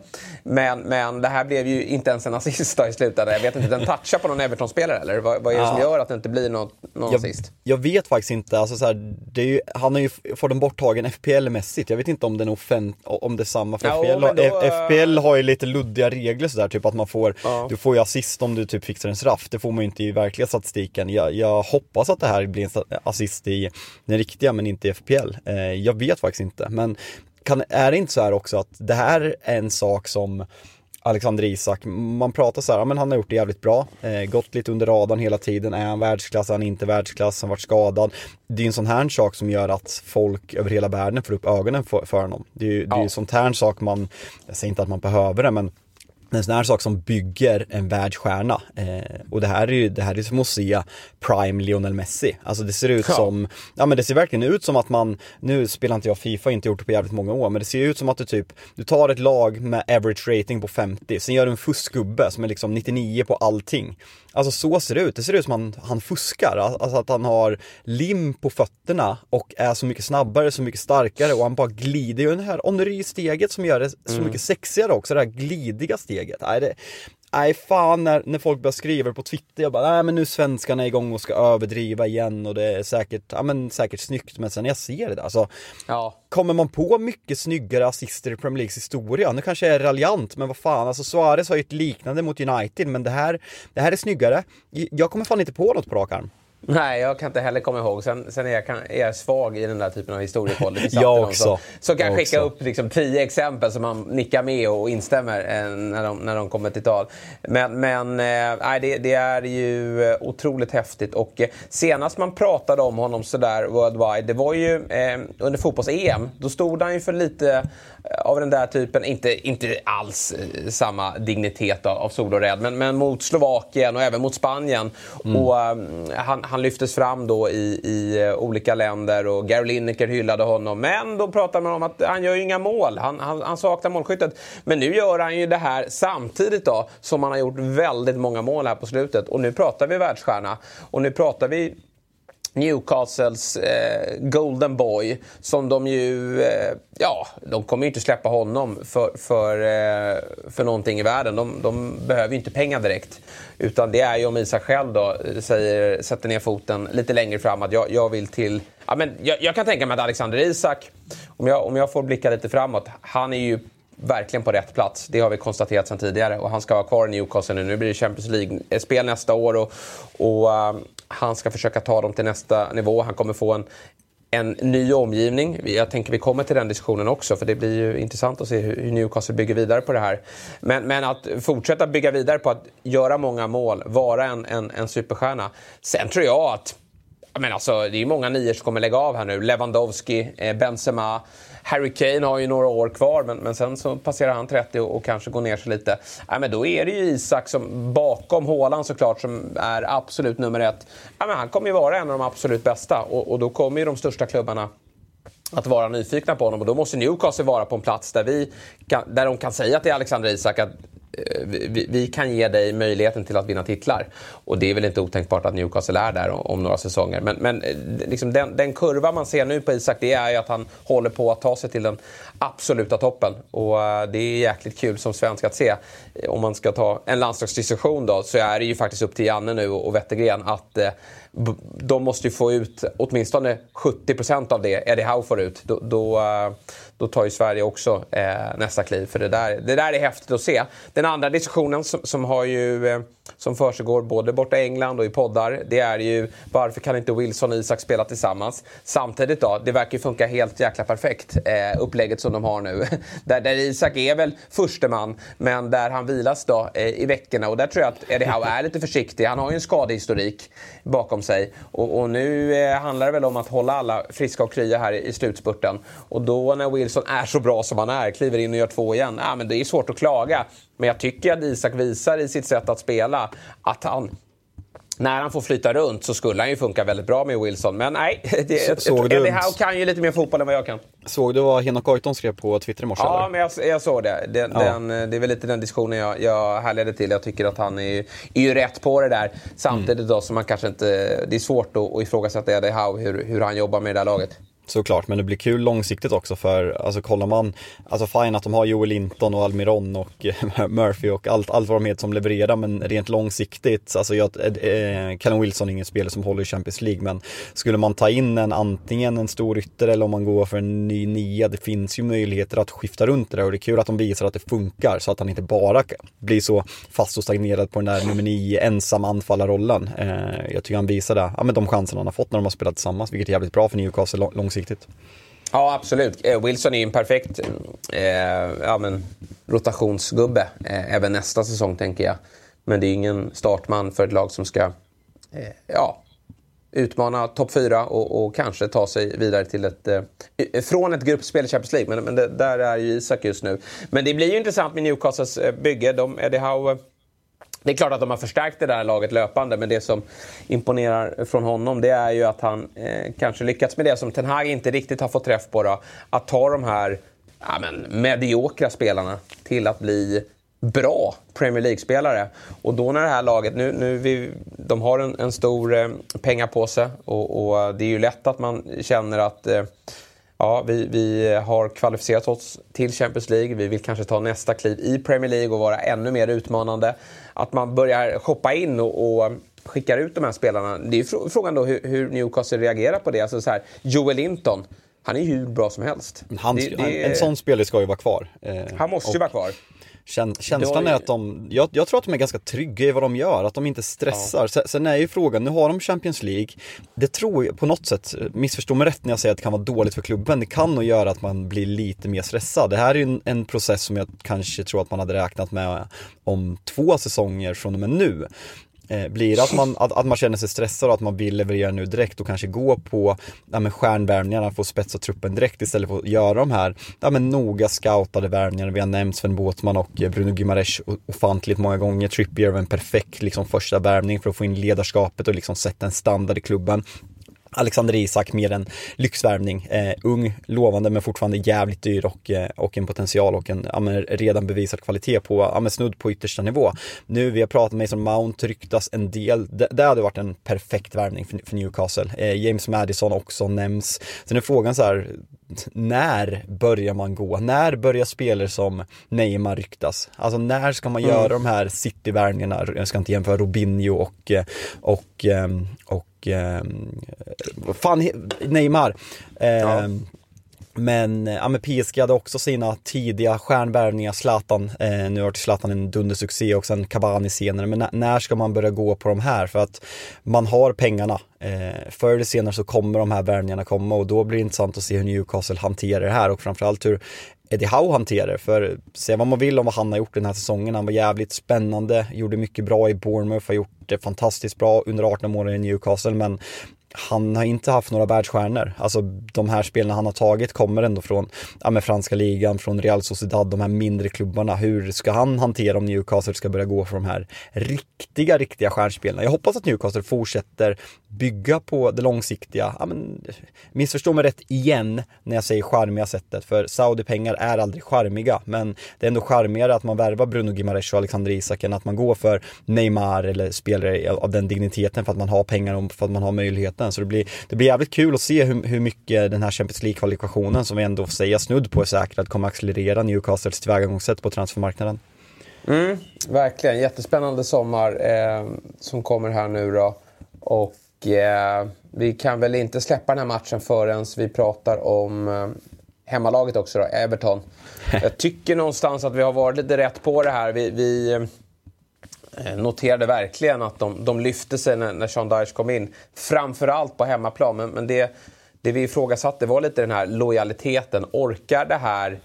Men, men det här blev ju inte ens en assist i slutändan. Jag vet inte, den touchar på någon Everton-spelare eller? Vad, vad är det ja. som gör att det inte blir någon, någon jag, assist? Jag vet faktiskt inte. Alltså, så här, ju, han har ju fått den borttagen FPL-mässigt. Jag vet inte om, den offent, om det är samma för ja, FPL. Då, FPL har ju lite luddiga regler sådär, typ att man får, ja. du får ju assist om du typ fixar en straff. Det får man ju inte i verkliga statistiken. Jag, jag hoppas att det här blir en assist i den riktiga men inte i FPL. Eh, jag vet faktiskt inte. Men kan, är det inte så här också att det här är en sak som Alexander Isak, man pratar så här, ja, men han har gjort det jävligt bra, eh, gått lite under radarn hela tiden, är han världsklass, är han inte världsklass, han varit skadad. Det är en sån här sak som gör att folk över hela världen får upp ögonen för, för honom. Det är ju ja. en sån här sak man, jag säger inte att man behöver det, men en sån här sak som bygger en världsstjärna. Eh, och det här är ju det här är som att se Prime Lionel Messi. Alltså det ser ut ja. som, ja men det ser verkligen ut som att man, nu spelar inte jag Fifa, inte gjort det på jävligt många år, men det ser ut som att du typ, du tar ett lag med average rating på 50, sen gör du en fuskgubbe som är liksom 99 på allting. Alltså så ser det ut, det ser ut som att han, han fuskar, alltså att han har lim på fötterna och är så mycket snabbare, så mycket starkare och han bara glider ju det här Henry-steget som gör det så mm. mycket sexigare också, det här glidiga steget. Nej, det, nej fan när, när folk börjar skriva på Twitter, jag bara nej men nu svenskarna är igång och ska överdriva igen och det är säkert, ja men säkert snyggt men sen när jag ser det där alltså ja. Kommer man på mycket snyggare assister i Premier Leagues historia? Nu kanske jag är raljant men vad fan alltså Suarez har ju ett liknande mot United men det här, det här är snyggare Jag kommer fan inte på något på rak arm Nej, jag kan inte heller komma ihåg. Sen, sen är, jag, kan, är jag svag i den där typen av historiekoll. jag också. Som, som kan jag skicka också. upp liksom, tio exempel som man nickar med och instämmer eh, när, de, när de kommer till tal. Men, men eh, det, det, är ju eh, otroligt häftigt. Och eh, senast man pratade om honom sådär worldwide, det var ju eh, under fotbolls-EM. Då stod han ju för lite av den där typen, inte, inte alls eh, samma dignitet av, av Solored, men, men mot Slovakien och även mot Spanien. Mm. Och, um, han, han, lyftes fram då i, i eh, olika länder och Gary Lineker hyllade honom. Men då pratar man om att han gör ju inga mål, han, han, han saknar målskyttet. Men nu gör han ju det här samtidigt då som han har gjort väldigt många mål här på slutet. Och nu pratar vi världsstjärna. Och nu pratar vi Newcastles eh, Golden Boy som de ju, eh, ja, de kommer ju inte släppa honom för, för, eh, för någonting i världen. De, de behöver ju inte pengar direkt. Utan det är ju om Isak själv då eh, säger, sätter ner foten lite längre fram att jag, jag vill till... Ja, men jag, jag, kan tänka mig att Alexander Isak, om jag, om jag får blicka lite framåt, han är ju verkligen på rätt plats. Det har vi konstaterat sedan tidigare. Och han ska vara kvar i Newcastle nu. Nu blir det Champions League-spel nästa år. Och, och uh, han ska försöka ta dem till nästa nivå. Han kommer få en, en ny omgivning. Jag tänker vi kommer till den diskussionen också för det blir ju intressant att se hur Newcastle bygger vidare på det här. Men, men att fortsätta bygga vidare på att göra många mål, vara en, en, en superstjärna. Sen tror jag att men alltså, det är många nior som kommer lägga av här nu. Lewandowski, eh, Benzema. Harry Kane har ju några år kvar, men, men sen så passerar han 30 och, och kanske går ner sig lite. Ja, men då är det ju Isak som bakom Haaland såklart som är absolut nummer ett. Ja, men han kommer ju vara en av de absolut bästa och, och då kommer ju de största klubbarna att vara nyfikna på honom och då måste Newcastle vara på en plats där, vi kan, där de kan säga till Alexander Isak att Eh, vi, vi, kan ge dig möjligheten till att vinna titlar. Och det är väl inte otänkbart att Newcastle är där om, om några säsonger. Men, men eh, liksom den, den, kurva man ser nu på Isak, det är ju att han håller på att ta sig till den absoluta toppen. Och eh, det är jäkligt kul som svensk att se. Om man ska ta en landslagsdiskussion då, så är det ju faktiskt upp till Janne nu och, Wettergren att de måste ju få ut åtminstone 70% av det Eddie Howe får ut. Då, då, då tar ju Sverige också eh, nästa kliv. För det där, det där är häftigt att se. Den andra diskussionen som, som har ju eh, som försiggår både borta i England och i poddar. Det är ju varför kan inte Wilson och Isak spela tillsammans? Samtidigt då, det verkar ju funka helt jäkla perfekt eh, upplägget som de har nu. där, där Isak är väl förste man men där han vilas då eh, i veckorna och där tror jag att Eddie Howe är lite försiktig. Han har ju en skadehistorik bakom sig och, och nu eh, handlar det väl om att hålla alla friska och krya här i, i slutspurten. Och då när Wilson är så bra som han är, kliver in och gör två igen, ja, men det är svårt att klaga. Men jag tycker att Isak visar i sitt sätt att spela att han när han får flyta runt så skulle han ju funka väldigt bra med Wilson. Men nej, det, såg Eddie Howe kan ju lite mer fotboll än vad jag kan. Såg du vad Henok Goitom skrev på Twitter i morse? Ja, eller? men jag, jag såg det. Den, ja. den, det är väl lite den diskussionen jag, jag härledde till. Jag tycker att han är, är ju rätt på det där. Samtidigt mm. då som man kanske inte... Det är svårt att, att ifrågasätta Eddie Howe, hur, hur han jobbar med det där laget. Såklart, men det blir kul långsiktigt också för, alltså kollar man, alltså fine att de har Joel Linton och Almiron och Murphy och allt, allt vad de heter som levererar, men rent långsiktigt, alltså jag, eh, eh, Callum Wilson är ingen spelare som håller i Champions League, men skulle man ta in en, antingen en stor ytter eller om man går för en ny nia, det finns ju möjligheter att skifta runt det där och det är kul att de visar att det funkar så att han inte bara blir så fast och stagnerad på den där nummer nio, ensam anfallarrollen. Eh, jag tycker han visade, ja men de chanserna han har fått när de har spelat tillsammans, vilket är jävligt bra för Newcastle långsiktigt långsiktigt. Ja, absolut. Eh, Wilson är ju en perfekt eh, ja, men, rotationsgubbe eh, även nästa säsong, tänker jag. Men det är ingen startman för ett lag som ska eh, ja, utmana topp fyra och, och, kanske ta sig vidare till ett, eh, från ett gruppspel i Champions League. Men, men det, där är ju Isak just nu. Men det blir ju intressant med Newcastles eh, bygge. De, Eddie Howe det är klart att de har förstärkt det där laget löpande, men det som imponerar från honom det är ju att han eh, kanske lyckats med det som Ten Hag inte riktigt har fått träff på. Då, att ta de här ja, men, mediokra spelarna till att bli bra Premier League-spelare. Och då när det här laget, nu, nu vi, de har en, en stor eh, pengapåse och, och, det är ju lätt att man känner att eh, Ja, vi, vi har kvalificerat oss till Champions League. Vi vill kanske ta nästa kliv i Premier League och vara ännu mer utmanande. Att man börjar shoppa in och, och skickar ut de här spelarna. Det är ju frågan då hur, hur, Newcastle reagerar på det. Alltså så här, Joel Linton, han är ju hur bra som helst. Han, det, det, en sån spelare ska ju vara kvar. Eh, han måste ju vara kvar. Käns känslan är att de, jag, jag, tror att de är ganska trygga i vad de gör, att de inte stressar. Ja. Sen är ju frågan, nu har de Champions League. Det tror jag på något sätt, missförstå mig rätt när jag säger att det kan vara dåligt för klubben. Det kan nog göra att man blir lite mer stressad. Det här är ju en, en process som jag kanske tror att man hade räknat med om två säsonger från och med nu. Eh, blir det att man, att, att, man känner sig stressad och att man vill leverera nu direkt och kanske gå på ja, men stjärnvärvningarna, få spetsa truppen direkt istället för att göra de här ja, men noga scoutade värvningarna. Vi har nämnt Sven Båtman och eh, Bruno Gimares ofantligt många gånger. Trippier var en perfekt liksom, första värvning för att få in ledarskapet och liksom sätta en standard i klubben. Alexander Isak mer en lyxvärvning. Eh, ung, lovande men fortfarande jävligt dyr och, eh, och en potential och en ja, redan bevisad kvalitet på, ja, snudd på yttersta nivå. Nu, vi har pratat med Mason Mount, ryktas en del. Det, det hade varit en perfekt värvning för, för Newcastle. Eh, James Madison också nämns. Sen är frågan så här, när börjar man gå? När börjar spelare som Neymar ryktas? Alltså när ska man mm. göra de här City-värvningarna? Jag ska inte jämföra Robinho och, eh, och, ehm, och, och ehm, fan, Neymar. Ja. Ehm, men, eh, ja, men PSG hade också sina tidiga stjärnvärvningar, Zlatan, eh, nu har Zlatan en dundersuccé och sen Cavani senare. Men när ska man börja gå på de här? För att man har pengarna. Eh, förr eller senare så kommer de här värvningarna komma och då blir det intressant att se hur Newcastle hanterar det här och framförallt hur Eddie Howe hanterar det. För se vad man vill om vad han har gjort den här säsongen. Han var jävligt spännande, gjorde mycket bra i Bournemouth, har gjort det fantastiskt bra under 18 månader i Newcastle men han har inte haft några världsstjärnor. Alltså de här spelarna han har tagit kommer ändå från ja, med franska ligan, från Real Sociedad, de här mindre klubbarna. Hur ska han hantera om Newcastle ska börja gå för de här riktiga, riktiga stjärnspelarna? Jag hoppas att Newcastle fortsätter bygga på det långsiktiga, ja, men, missförstå mig rätt igen när jag säger charmiga sättet, för Saudi-pengar är aldrig charmiga, men det är ändå charmigare att man värvar Bruno Gimares och Alexander Isak än att man går för Neymar eller spelare av den digniteten för att man har pengar och för att man har möjligheten. Så det blir, det blir jävligt kul att se hur, hur mycket den här Champions League-kvalifikationen som vi ändå får säga snudd på är säkrad kommer accelerera Newcastles tillvägagångssätt på transfermarknaden. Mm, verkligen, jättespännande sommar eh, som kommer här nu då. Och eh, vi kan väl inte släppa den här matchen förrän vi pratar om eh, hemmalaget också då, Everton. Jag tycker någonstans att vi har varit lite rätt på det här. Vi, vi Eh, noterade verkligen att de, de lyfte sig när, när Sean Dyche kom in. Framförallt på hemmaplan. Men, men det, det vi ifrågasatte var lite den här lojaliteten. Orkar det här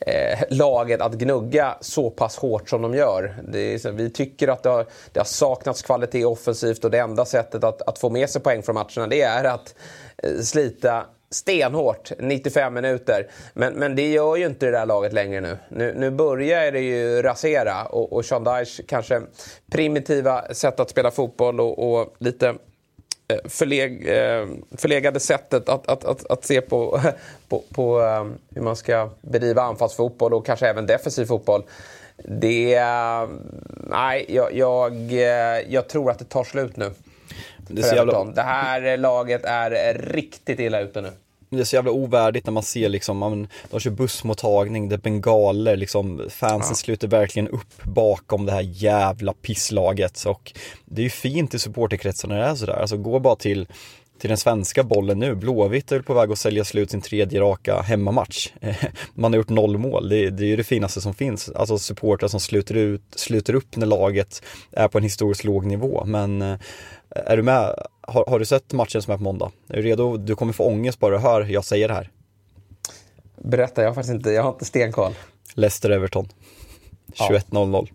eh, laget att gnugga så pass hårt som de gör. Är, vi tycker att det har, det har, saknats kvalitet offensivt och det enda sättet att, att få med sig poäng från matcherna det är att eh, slita stenhårt 95 minuter. Men, men det gör ju inte det där laget längre nu. Nu, nu börjar det ju rasera och, och Sean Dyche kanske primitiva sätt att spela fotboll och, och lite eh, förleg, eh, förlegade sättet att, att, att, att se på, på, på eh, hur man ska bedriva anfallsfotboll och kanske även defensiv fotboll. Det... Nej, jag, jag, jag tror att det tar slut nu. Det, jävla... det här laget är riktigt illa ute nu. Det är så jävla ovärdigt när man ser liksom, man, de kör bussmottagning, det är bengaler, liksom fansen ja. sluter verkligen upp bakom det här jävla pisslaget. Och det är ju fint i supporterkretsen när det är sådär, alltså gå bara till till den svenska bollen nu. Blåvitt är på väg att sälja slut sin tredje raka hemmamatch. Man har gjort noll mål, det, det är ju det finaste som finns. Alltså supportrar som sluter, ut, sluter upp när laget är på en historiskt låg nivå. Men eh, är du med? Har, har, du sett matchen som är på måndag? Är du redo? Du kommer få ångest bara du hör jag säger det här. Berätta, jag har faktiskt inte, jag har inte stenkoll. Leicester-Everton. 21.00.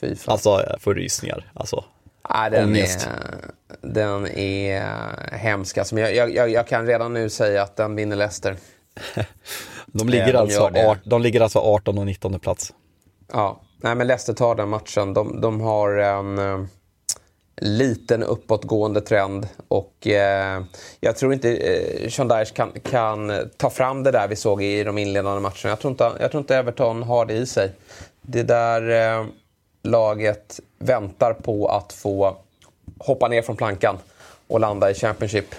Ja. Alltså, jag får rysningar. Alltså, Ja, den, ångest. är, den är hemsk. Alltså, jag, jag, jag, kan redan nu säga att den vinner Leicester. de, ligger de, alltså art, de ligger alltså 18 och 19 plats. Ja, nej men Leicester tar den matchen. De, de har en uh, liten uppåtgående trend och uh, jag tror inte uh, Sean Dyche kan, kan ta fram det där vi såg i de inledande matcherna. Jag tror inte, jag tror inte Everton har det i sig. Det där uh, laget väntar på att få hoppa ner från plankan och landa i Championship.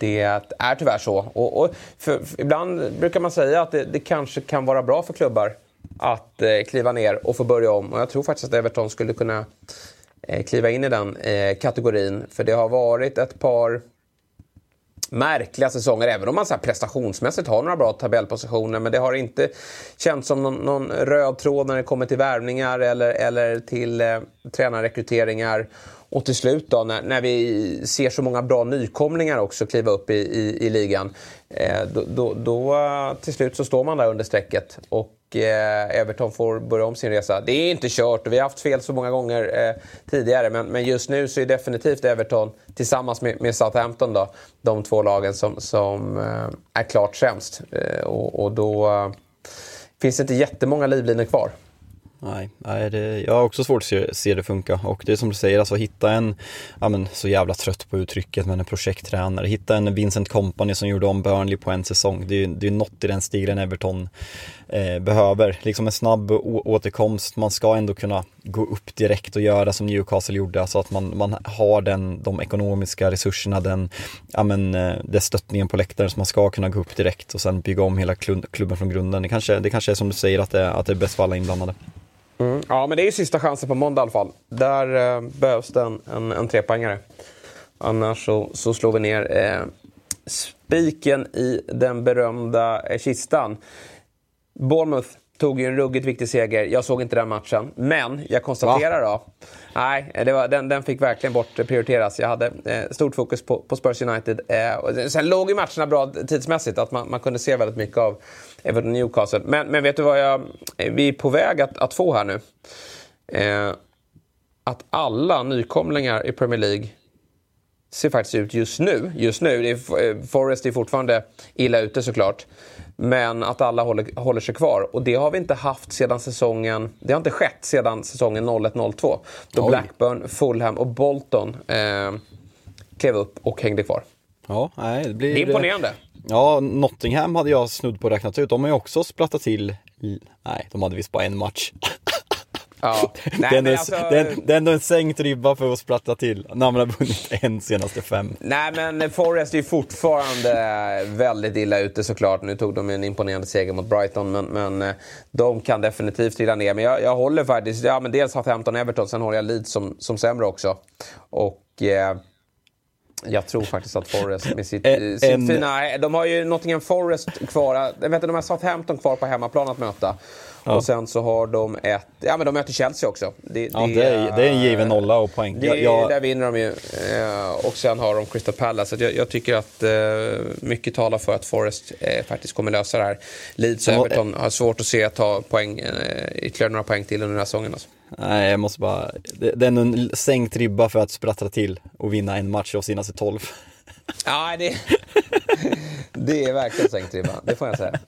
Det är tyvärr så. Och, och för, för ibland brukar man säga att det, det, kanske kan vara bra för klubbar att eh, kliva ner och få börja om. Och jag tror faktiskt att Everton skulle kunna eh, kliva in i den eh, kategorin. För det har varit ett par märkliga säsonger, även om man så här prestationsmässigt har några bra tabellpositioner. Men det har inte känts som någon, någon röd tråd när det kommer till värvningar eller, eller till eh, tränarrekryteringar. Och till slut då, när, när, vi ser så många bra nykomlingar också kliva upp i, i, i ligan, eh, då, då, då, eh, till slut så står man där under strecket. Och eh, Everton får börja om sin resa. Det är inte kört och vi har haft fel så många gånger eh, tidigare. Men, men, just nu så är definitivt Everton tillsammans med, med Southampton då, de två lagen som, som eh, är klart sämst. Eh, och, och, då eh, finns det inte jättemånga livlinor kvar. Nej, nej det, jag har också svårt att se, se, det funka och det är som du säger, alltså hitta en, ja men så jävla trött på uttrycket, men en projekttränare, hitta en Vincent Company som gjorde om Burnley på en säsong. Det är, det är något i den stilen Everton eh, behöver. Liksom en snabb återkomst, man ska ändå kunna gå upp direkt och göra som Newcastle gjorde, alltså att man, man har den, de ekonomiska resurserna, den, ja men, eh, den stöttningen på läktaren, så man ska kunna gå upp direkt och sen bygga om hela klubben från grunden. Det kanske, det kanske är som du säger, att det, att det är bäst för alla inblandade. Mm. Ja, men det är ju sista chansen på måndag i alla fall. Där eh, behövs det en, en, en trepoängare. Annars så, så slår vi ner eh, spiken i den berömda eh, kistan. Bournemouth tog ju en ruggigt viktig seger. Jag såg inte den matchen. Men jag konstaterar Va? då. Nej, det var, den, den fick verkligen bort prioriteras. Jag hade eh, stort fokus på, på Spurs United. Eh, sen låg ju matcherna bra tidsmässigt. Att man, man kunde se väldigt mycket av Everton Newcastle. Men, men vet du vad jag, vi är på väg att, att få här nu? Eh, att alla nykomlingar i Premier League ser faktiskt ut just nu. Just nu, det är, eh, Forrest är fortfarande illa ute såklart. Men att alla håller, håller sig kvar. Och det har vi inte haft sedan säsongen... Det har inte skett sedan säsongen 01-02. Då Oj. Blackburn, Fulham och Bolton eh, klev upp och hängde kvar. Ja, nej, det blir... Det är imponerande. Ja, Nottingham hade jag snudd på räknat ut. De har ju också splattat till... Nej, de hade visst bara en match. Ja. Nej, det, är alltså... det, det är ändå en sänkt ribba för att sprattla till man har vunnit en senaste fem. Nej, men Forrest är fortfarande väldigt illa ute såklart. Nu tog de en imponerande seger mot Brighton, men, men eh, de kan definitivt trilla ner. Men jag, jag håller faktiskt, ja men dels Southampton Everton, sen håller jag Leeds som, som sämre också. Och... Eh, jag tror faktiskt att Forest med sitt, en, sitt fina... De har ju Nottingham Forest kvar. Jag vet, de har Southampton kvar på hemmaplan att möta. Ja. Och sen så har de ett... Ja men de möter Chelsea också. Det, ja, det, det, är, det är en given nolla och poäng. Det, jag, Där vinner de ju. Eh, och sen har de Crystal Palace. Så jag, jag tycker att eh, mycket talar för att Forest eh, faktiskt kommer lösa det här. Leeds och Everton har svårt att se att ta poäng, ytterligare några poäng till under den här säsongen. Alltså. Nej, jag måste bara... Det, är en sänkt ribba för att sprattra till och vinna en match av senaste tolv. Ja, det, det är verkligen sänkt ribba, det får jag säga.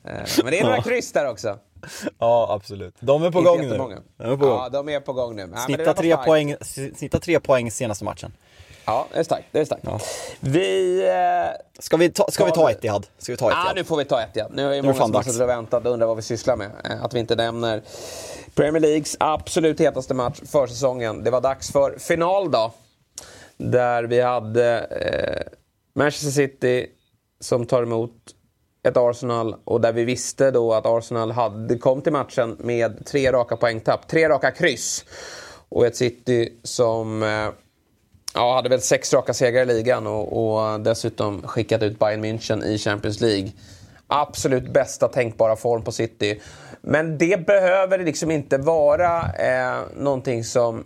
Men det är några kryss där också. Ja, absolut. De är på gång nu. De är på gång. Ja, de är på gång nu. Ja, snitta, tre poäng, snitta tre poäng senaste matchen. Ja, det är starkt. Det är starkt. Ja. Vi... Eh, ska vi ta, ska vi ta Etihad? Ska vi ta Etihad? Ja, nu får vi ta Etihad. Nu är det många som har och väntat och undrar vad vi sysslar med. Eh, att vi inte nämner Premier Leagues absolut hetaste match för säsongen. Det var dags för final då. Där vi hade eh, Manchester City som tar emot ett Arsenal och där vi visste då att Arsenal hade kom till matchen med tre raka poängtapp, tre raka kryss. Och ett City som eh, ja, hade väl sex raka segrar i ligan och, och, dessutom skickat ut Bayern München i Champions League. Absolut bästa tänkbara form på City. Men det behöver liksom inte vara eh, någonting som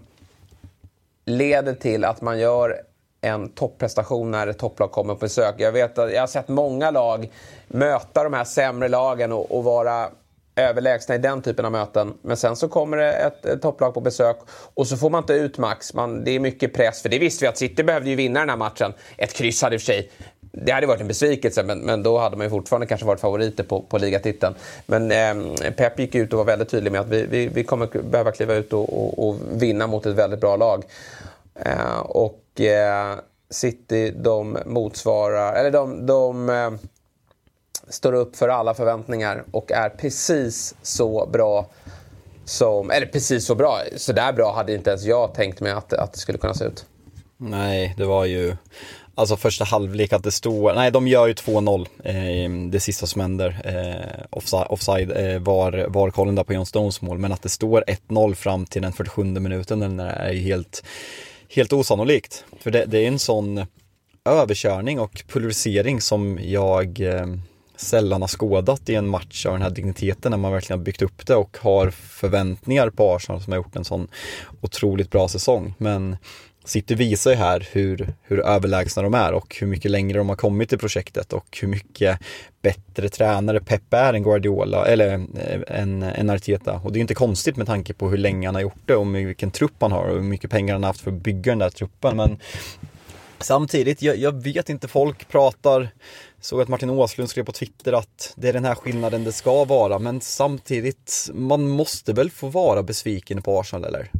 leder till att man gör en topprestation när ett topplag kommer på besök. Jag, vet att jag har sett många lag möta de här sämre lagen och, och vara överlägsna i den typen av möten. Men sen så kommer det ett, ett topplag på besök och så får man inte ut max. Man, det är mycket press, för det visste vi att City behövde ju vinna den här matchen. Ett kryss hade i och för sig det hade varit en besvikelse, men, men då hade man ju fortfarande kanske varit favoriter på, på ligatiteln. Men eh, Pep gick ut och var väldigt tydlig med att vi, vi, vi kommer behöva kliva ut och, och, och vinna mot ett väldigt bra lag. Eh, och eh, City, de motsvarar, eller de, de eh, står upp för alla förväntningar och är precis så bra som, eller precis så bra, så där bra hade inte ens jag tänkt mig att, att det skulle kunna se ut. Nej, det var ju, alltså första halvlek att det stod, nej de gör ju 2-0, eh, det sista som händer, eh, offside, offside eh, var, var kollen där på John Stones mål, men att det står 1-0 fram till den 47 minuten, den är ju helt helt osannolikt. För det, det är en sån överkörning och pulverisering som jag eh, sällan har skådat i en match av den här digniteten när man verkligen har byggt upp det och har förväntningar på Arsenal som har gjort en sån otroligt bra säsong. Men City visar ju här hur, hur överlägsna de är och hur mycket längre de har kommit i projektet och hur mycket bättre tränare Pep är än Guardiola, eller eh, en, en Arteta. Och det är inte konstigt med tanke på hur länge han har gjort det och vilken trupp han har och hur mycket pengar han har haft för att bygga den där truppen. Men Samtidigt, jag, jag, vet inte, folk pratar, såg att Martin Åslund skrev på Twitter att det är den här skillnaden det ska vara, men samtidigt, man måste väl få vara besviken på Arsenal eller?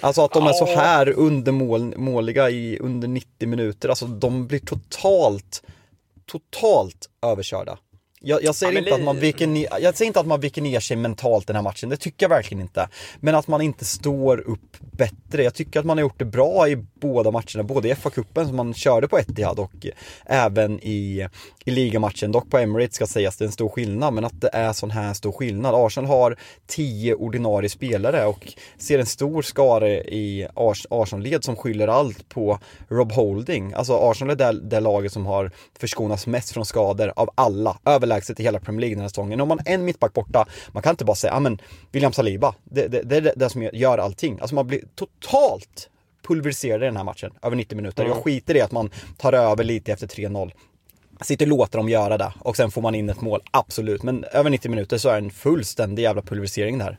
Alltså att de är så här undermåliga i under 90 minuter, alltså de blir totalt, totalt överkörda. Jag, jag, säger ja, inte att man viker ner, jag säger inte att man viker ner sig mentalt den här matchen, det tycker jag verkligen inte. Men att man inte står upp bättre. Jag tycker att man har gjort det bra i båda matcherna, både i FA-cupen som man körde på Etihad och även i, i ligamatchen. Dock på Emirates ska sägas, det är en stor skillnad, men att det är sån här stor skillnad. Arsenal har tio ordinarie spelare och ser en stor skare i Arsenal-led som skyller allt på Rob Holding. Alltså Arsenal är det, det laget som har förskonats mest från skador av alla, överlägset i hela Premier League den här säsongen. Om man en mittback borta, man kan inte bara säga, ja men William Saliba, det, det, det är det, som gör allting. Alltså man blir totalt pulveriserade den här matchen över 90 minuter. Jag skiter i att man tar över lite efter 3-0. Sitter och låter dem göra det och sen får man in ett mål, absolut. Men över 90 minuter så är det en fullständig jävla pulverisering där.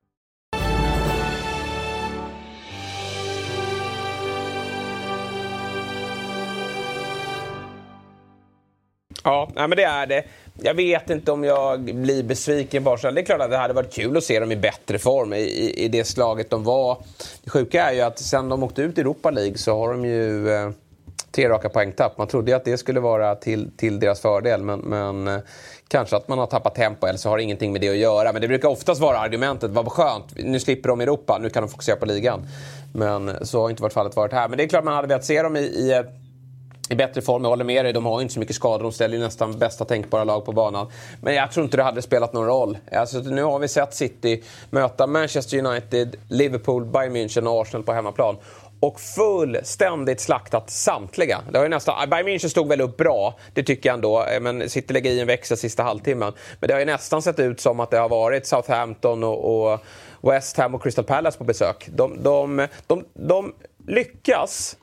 Ja, nej, men det är det. Jag vet inte om jag blir besviken på Arsenal. Det är klart att det hade varit kul att se dem i bättre form i, i, i det slaget de var. Det sjuka är ju att sen de åkte ut i Europa League så har de ju eh, tre raka poängtapp. Man trodde ju att det skulle vara till, till deras fördel, men, men eh, kanske att man har tappat tempo eller så har det ingenting med det att göra. Men det brukar oftast vara argumentet, vad skönt, nu slipper de Europa, nu kan de fokusera på ligan. Men så har inte varit fallet varit här. Men det är klart man hade velat se dem i, i ett i bättre form. Jag håller med dig, de har ju inte så mycket skador. De ställer ju nästan bästa tänkbara lag på banan. Men jag tror inte det hade spelat någon roll. Alltså, nu har vi sett City möta Manchester United, Liverpool, Bayern München och Arsenal på hemmaplan och fullständigt slaktat samtliga. Det har ju nästan, ah, Bayern München stod väl upp bra, det tycker jag ändå. Eh, men City lägger i en växel sista halvtimmen. Men det har ju nästan sett ut som att det har varit Southampton och, och West Ham och Crystal Palace på besök. De, de, de, de lyckas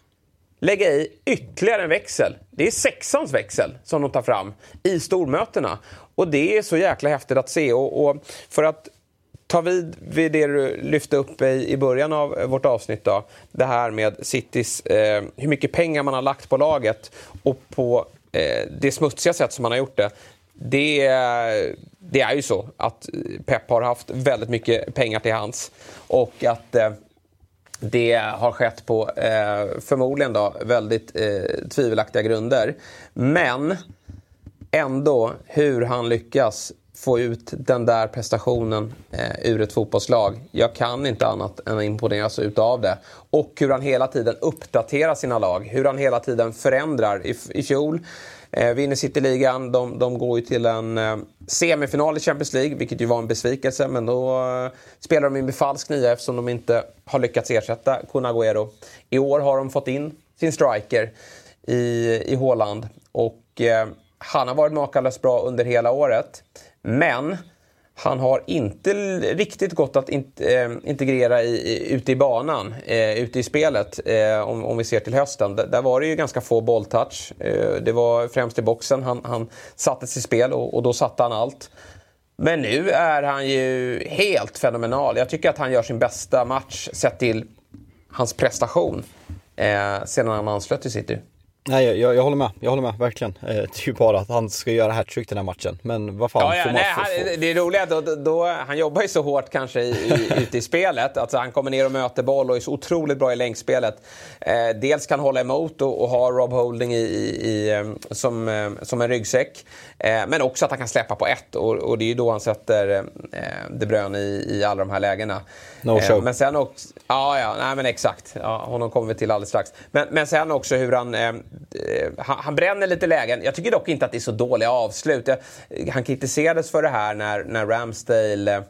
lägga i ytterligare en växel. Det är sexans växel som de tar fram i stormötena. Och det är så jäkla häftigt att se. Och, och för att ta vid vid det du lyfte upp i, i början av eh, vårt avsnitt. Då, det här med Citys, eh, hur mycket pengar man har lagt på laget och på eh, det smutsiga sätt som man har gjort det. Det, det är ju så att eh, Pep har haft väldigt mycket pengar till hands. Och att eh, det har skett på eh, förmodligen då, väldigt eh, tvivelaktiga grunder. Men ändå hur han lyckas få ut den där prestationen eh, ur ett fotbollslag. Jag kan inte annat än imponeras utav det. Och hur han hela tiden uppdaterar sina lag. Hur han hela tiden förändrar. I, i fjol Eh, vinner Cityligan. De, de går ju till en eh, semifinal i Champions League, vilket ju var en besvikelse. Men då eh, spelar de in med falsk nia eftersom de inte har lyckats ersätta Kun Agüero. I år har de fått in sin striker i, i Håland. Och eh, han har varit makalöst bra under hela året. Men han har inte riktigt gått att eh, integrera i, ute i banan, eh, ute i spelet, eh, om, om vi ser till hösten. D där var det ju ganska få bolltouch. Eh, det var främst i boxen han, han sattes i spel och, och, då satte han allt. Men nu är han ju helt fenomenal. Jag tycker att han gör sin bästa match sett till hans prestation eh, sedan han anslöt till City. Nej, jag, jag, håller med. Jag håller med, verkligen. Eh, det är ju bara att han ska göra hattrick den här matchen. Men vad fan. Ja, ja, nej, han, det är roligt, då, då, han jobbar ju så hårt kanske i, i, ute i spelet. Alltså, han kommer ner och möter boll och är så otroligt bra i länkspelet. Eh, dels kan hålla emot och, och ha Rob Holding i, i, eh, som, eh, som en ryggsäck. Eh, men också att han kan släppa på ett och, och det är ju då han sätter eh, De Bruyne i, i alla de här lägena. No show. men sen också, ja, ja, nej men exakt. Ja, honom kommer vi till alldeles strax. Men, men sen också hur han Eh, Eh, han, han, bränner lite lägen. Jag tycker dock inte att det är så dåliga avslut. Jag, eh, han kritiserades för det här när, när Ramsdale eh,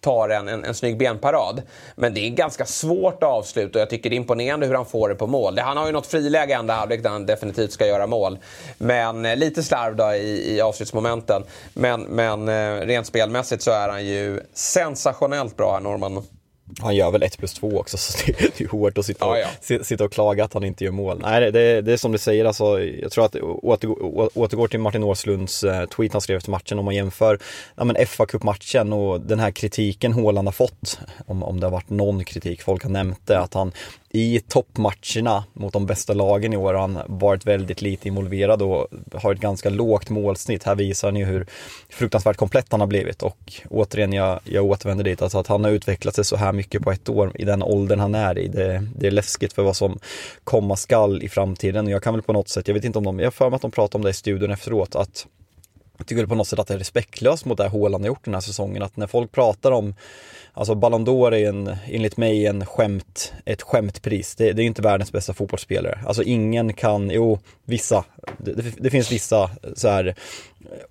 tar en, en, en snygg benparad. Men det är ganska svårt avslut och jag tycker det är imponerande hur han får det på mål. Han har ju något friläge i andra halvlek där han definitivt ska göra mål. Men eh, lite slarv då i, i avslutsmomenten. Men, men rent spelmässigt så är han ju sensationellt bra här, Norman. Han gör väl 1 plus 2 också, så det är hårt att sitta och, ja, ja. sitta och klaga att han inte gör mål. Nej, det, det är som du säger, alltså, jag tror att återgår, återgår till Martin Åslunds eh, tweet han skrev efter matchen, om man jämför ja, men fa Cup-matchen och den här kritiken Håland har fått, om, om det har varit någon kritik, folk har nämnt det, att han i toppmatcherna mot de bästa lagen i år har han varit väldigt lite involverad och har ett ganska lågt målsnitt. Här visar han ju hur fruktansvärt komplett han har blivit och återigen, jag, jag återvänder dit, alltså att han har utvecklat sig så här mycket på ett år i den åldern han är i. Det, det är läskigt för vad som komma skall i framtiden och jag kan väl på något sätt, jag vet inte om de, jag har för mig att de pratade om det i studion efteråt, att jag tycker på något sätt att det är respektlöst mot det Håland har gjort den här säsongen. Att när folk pratar om, alltså Ballon d'Or är en, enligt mig en skämt, ett skämtpris. Det, det är ju inte världens bästa fotbollsspelare. Alltså ingen kan, jo, vissa, det, det finns vissa så här eh,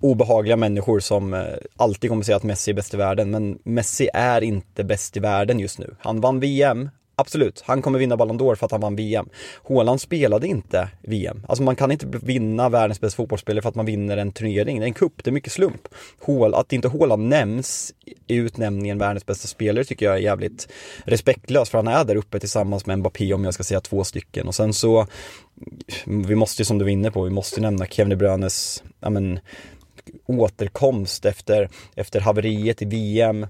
obehagliga människor som eh, alltid kommer säga att Messi är bäst i världen. Men Messi är inte bäst i världen just nu. Han vann VM, Absolut, han kommer vinna Ballon d'Or för att han vann VM. Haaland spelade inte VM. Alltså man kan inte vinna världens bästa fotbollsspelare för att man vinner en turnering. Det är en kupp, det är mycket slump. Hål, att inte Haaland nämns i utnämningen världens bästa spelare tycker jag är jävligt respektlöst för han är där uppe tillsammans med Mbappé om jag ska säga två stycken. Och sen så, vi måste ju som du var inne på, vi måste nämna Kevin De Bruynes, ja men, återkomst efter, efter haveriet i VM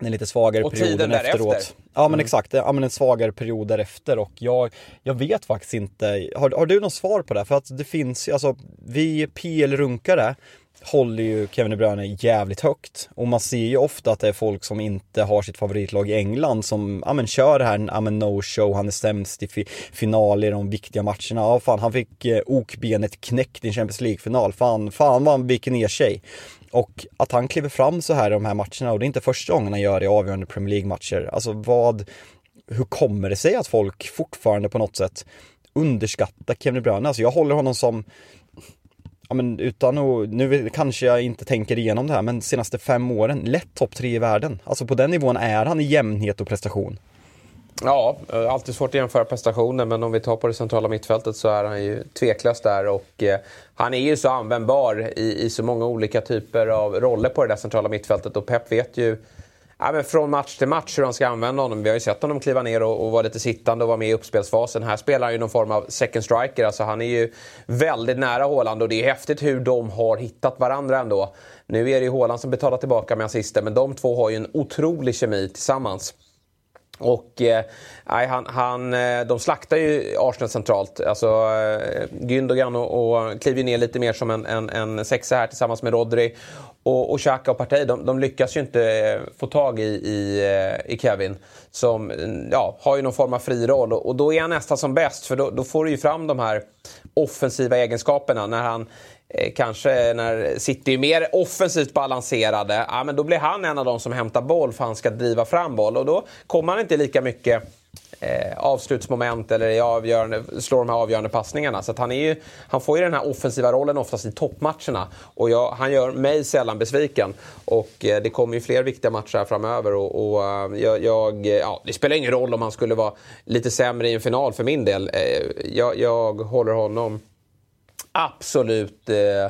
en lite svagare och perioden efteråt. Ja men mm. exakt, ja, men en svagare period därefter och jag, jag vet faktiskt inte, har, har du något svar på det? För att det finns, alltså vi PL-runkare håller ju Kevin De Bruyne jävligt högt. Och man ser ju ofta att det är folk som inte har sitt favoritlag i England som, ja men kör det här, ja men no show, han är sämst i fi final i de viktiga matcherna. Ja fan, han fick eh, okbenet knäckt i en Champions League-final. Fan, fan vad han viker ner sig. Och att han kliver fram så här i de här matcherna och det är inte första gången han gör det i avgörande Premier League-matcher. Alltså vad, hur kommer det sig att folk fortfarande på något sätt underskattar Kevin De Bruyne? Alltså jag håller honom som Ja men utan att, nu kanske jag inte tänker igenom det här, men senaste fem åren, lätt topp tre i världen. Alltså på den nivån är han i jämnhet och prestation. Ja, eh, alltid svårt att jämföra prestationer men om vi tar på det centrala mittfältet så är han ju tveklöst där och eh, han är ju så användbar i, i så många olika typer av roller på det där centrala mittfältet och Pep vet ju ja, men från match till match hur han ska använda honom. Vi har ju sett honom kliva ner och, och vara lite sittande och vara med i uppspelsfasen. Här spelar han ju någon form av second striker. Alltså han är ju väldigt nära Håland och det är häftigt hur de har hittat varandra ändå. Nu är det ju Håland som betalar tillbaka med assisten men de två har ju en otrolig kemi tillsammans. Och eh, han, han, eh, de slaktar ju Arsenal centralt. Alltså, eh, Gündogan och, och kliver ner lite mer som en, en, en sexa här tillsammans med Rodri. Och, och Xhaka och Partey, de, de, lyckas ju inte eh, få tag i, i, eh, i Kevin. Som mm, ja, har ju någon form av fri roll och, och då är han nästan som bäst för då, då får du ju fram de här offensiva egenskaperna. När han Eh, kanske när City är mer offensivt balanserade, ja, men då blir han en av de som hämtar boll för han ska driva fram boll. Och då kommer han inte lika mycket eh, avslutsmoment eller avgörande, slår de här avgörande passningarna. Så han, är ju, han får ju den här offensiva rollen oftast i toppmatcherna. Och jag, han gör mig sällan besviken. Och eh, det kommer ju fler viktiga matcher här framöver. Och, och eh, jag, jag, ja, det spelar ingen roll om han skulle vara lite sämre i en final för min del. Eh, jag, jag håller honom absolut eh,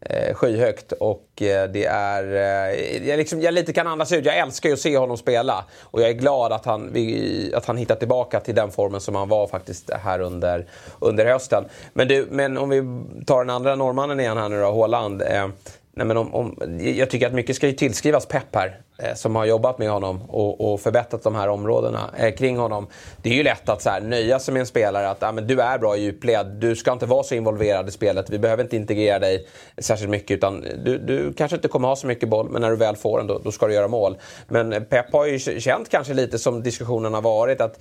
eh, skyhögt och eh, det är... Eh, jag, liksom, jag lite kan andas ut. Jag älskar ju att se honom spela och jag är glad att han, att han hittat tillbaka till den formen som han var faktiskt här under, under hösten. Men, du, men om vi tar den andra norrmannen igen här nu då, Håland. Eh, Nej, men om, om, jag tycker att mycket ska ju tillskrivas Pep här, eh, som har jobbat med honom och, och, förbättrat de här områdena eh, kring honom. Det är ju lätt att så här, nöja sig med en spelare att ah, men du är bra i djupled, du ska inte vara så involverad i spelet, vi behöver inte integrera dig särskilt mycket utan du, du kanske inte kommer ha så mycket boll men när du väl får den då, då ska du göra mål. Men Pep har ju känt kanske lite som diskussionen har varit att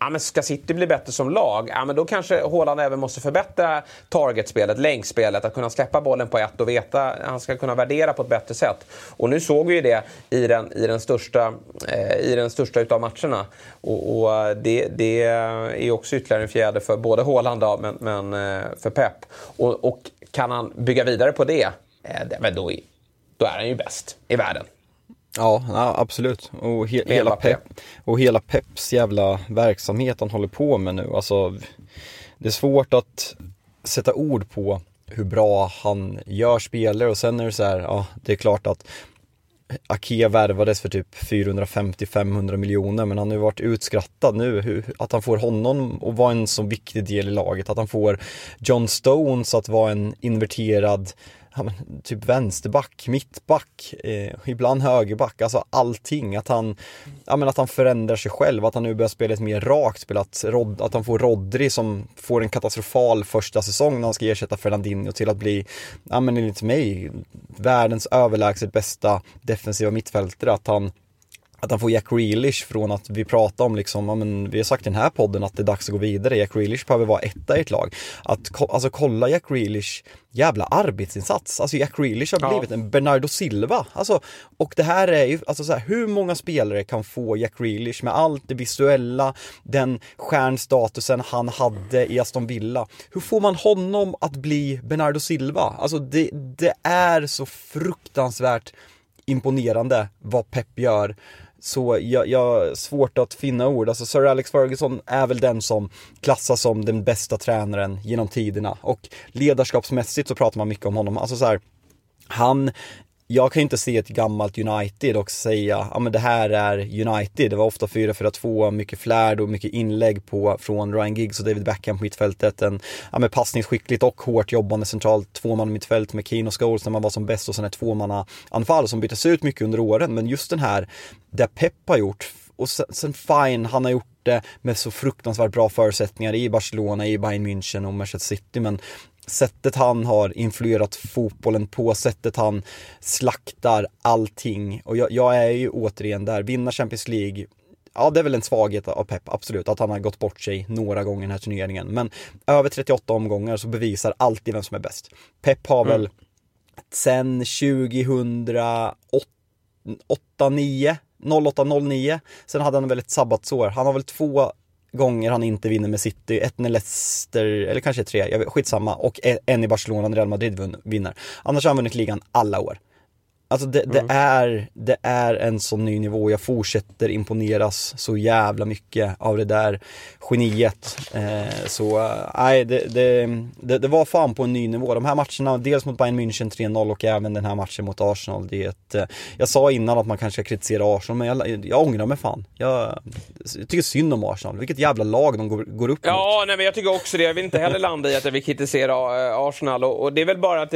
ja, men ska City bli bättre som lag, ja, men då kanske Haaland även måste förbättra targetspelet, längdspelet, att kunna släppa bollen på ett och veta, han ska kunna värdera på ett bättre sätt. Och nu såg vi ju det i den, i den största, eh, i den största utav matcherna. Och, och, det, det är också ytterligare en fjäder för både Haaland då, men, men eh, för Pep. Och, och, kan han bygga vidare på det, eh, då, då är han ju bäst i världen. Ja, ja absolut. Och, he hela pep, och hela Peps jävla verksamhet han håller på med nu. Alltså, det är svårt att sätta ord på hur bra han gör spelare och sen är det så här, ja, det är klart att Ake värvades för typ 450-500 miljoner men han har ju varit utskrattad nu. Att han får honom att vara en så viktig del i laget. Att han får John Stones att vara en inverterad ja, men, typ vänsterback, mittback, eh, ibland högerback, alltså allting. Att han, ja, men att han förändrar sig själv, att han nu börjar spela ett mer rakt spel, att, Rod, att han får Rodri som får en katastrofal första säsong när han ska ersätta Fernandinho till att bli, ja men enligt mig, världens överlägset bästa defensiva mittfältare. Att han att han får Jack Grealish från att vi pratar om liksom, ja, men vi har sagt i den här podden att det är dags att gå vidare. Jack Grealish behöver vara etta i ett lag. Att alltså kolla Jack Grealish jävla arbetsinsats. Alltså Jack Grealish har ja. blivit en Bernardo Silva. Alltså, och det här är ju, alltså så här, hur många spelare kan få Jack Grealish med allt det visuella, den stjärnstatusen han hade i Aston Villa. Hur får man honom att bli Bernardo Silva? Alltså det, det är så fruktansvärt imponerande vad Pep gör. Så jag, har svårt att finna ord. Alltså Sir Alex Ferguson är väl den som klassas som den bästa tränaren genom tiderna. Och ledarskapsmässigt så pratar man mycket om honom. Alltså så här, han jag kan inte se ett gammalt United och säga, ja men det här är United. Det var ofta 4-4-2, mycket flärd och mycket inlägg på, från Ryan Giggs och David Beckham på mittfältet. En, ja men passningsskickligt och hårt jobbande centralt tvåman mittfält med Keane och Scholes när man var som bäst och sen ett tvåmannaanfall som byttes ut mycket under åren. Men just den här, det Pep har gjort och sen, sen fine, han har gjort det med så fruktansvärt bra förutsättningar i Barcelona, i Bayern München och Manchester City. Men sättet han har influerat fotbollen på, sättet han slaktar allting. Och jag, jag är ju återigen där, vinna Champions League, Ja, det är väl en svaghet av Pep, absolut, att han har gått bort sig några gånger i den här turneringen. Men över 38 omgångar så bevisar alltid vem som är bäst. Pep har mm. väl sen 2008, 9 08-09. Sen hade han väl ett sabbatsår. Han har väl två gånger han inte vinner med City. Ett när Leicester, eller kanske tre, jag vet, skitsamma. Och en i Barcelona när Real Madrid vinner. Annars har han vunnit ligan alla år. Alltså det, det mm. är, det är en sån ny nivå. Jag fortsätter imponeras så jävla mycket av det där geniet. Eh, så nej, det, det, det, det, var fan på en ny nivå. De här matcherna, dels mot Bayern München 3-0 och även den här matchen mot Arsenal. Det ett, eh, jag sa innan att man kanske ska kritisera Arsenal, men jag, jag ångrar mig fan. Jag, jag tycker synd om Arsenal. Vilket jävla lag de går, går upp Ja, mot. nej men jag tycker också det. Jag vill inte heller landa i att jag vill kritisera eh, Arsenal. Och, och det är väl bara att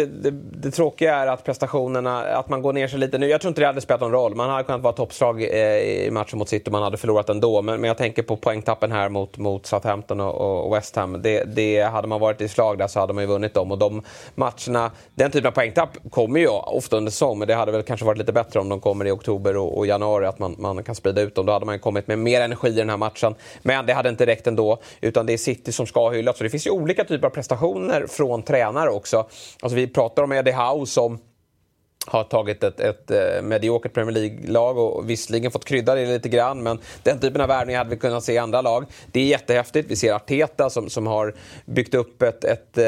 det tråkiga är att prestationerna, att man går ner sig lite nu. Jag tror inte det hade spelat någon roll. Man hade kunnat vara toppslag eh, i matchen mot City och man hade förlorat ändå. Men, men jag tänker på poängtappen här mot, mot Southampton och, och West Ham. Det, det, hade man varit i slag där så hade man ju vunnit dem. Och de matcherna, den typen av poängtapp kommer ju ofta under säsong. Men det hade väl kanske varit lite bättre om de kommer i oktober och, och januari. Att man, man kan sprida ut dem. Då hade man ju kommit med mer energi i den här matchen. Men det hade inte räckt ändå. Utan det är City som ska hyllas. Så det finns ju olika typer av prestationer från tränare också. Alltså vi pratar om Eddie Howe som har tagit ett, ett, ett mediokert Premier League-lag och visserligen fått krydda det lite grann men den typen av värvningar hade vi kunnat se i andra lag. Det är jättehäftigt. Vi ser Arteta som, som har byggt upp ett, ett, äh,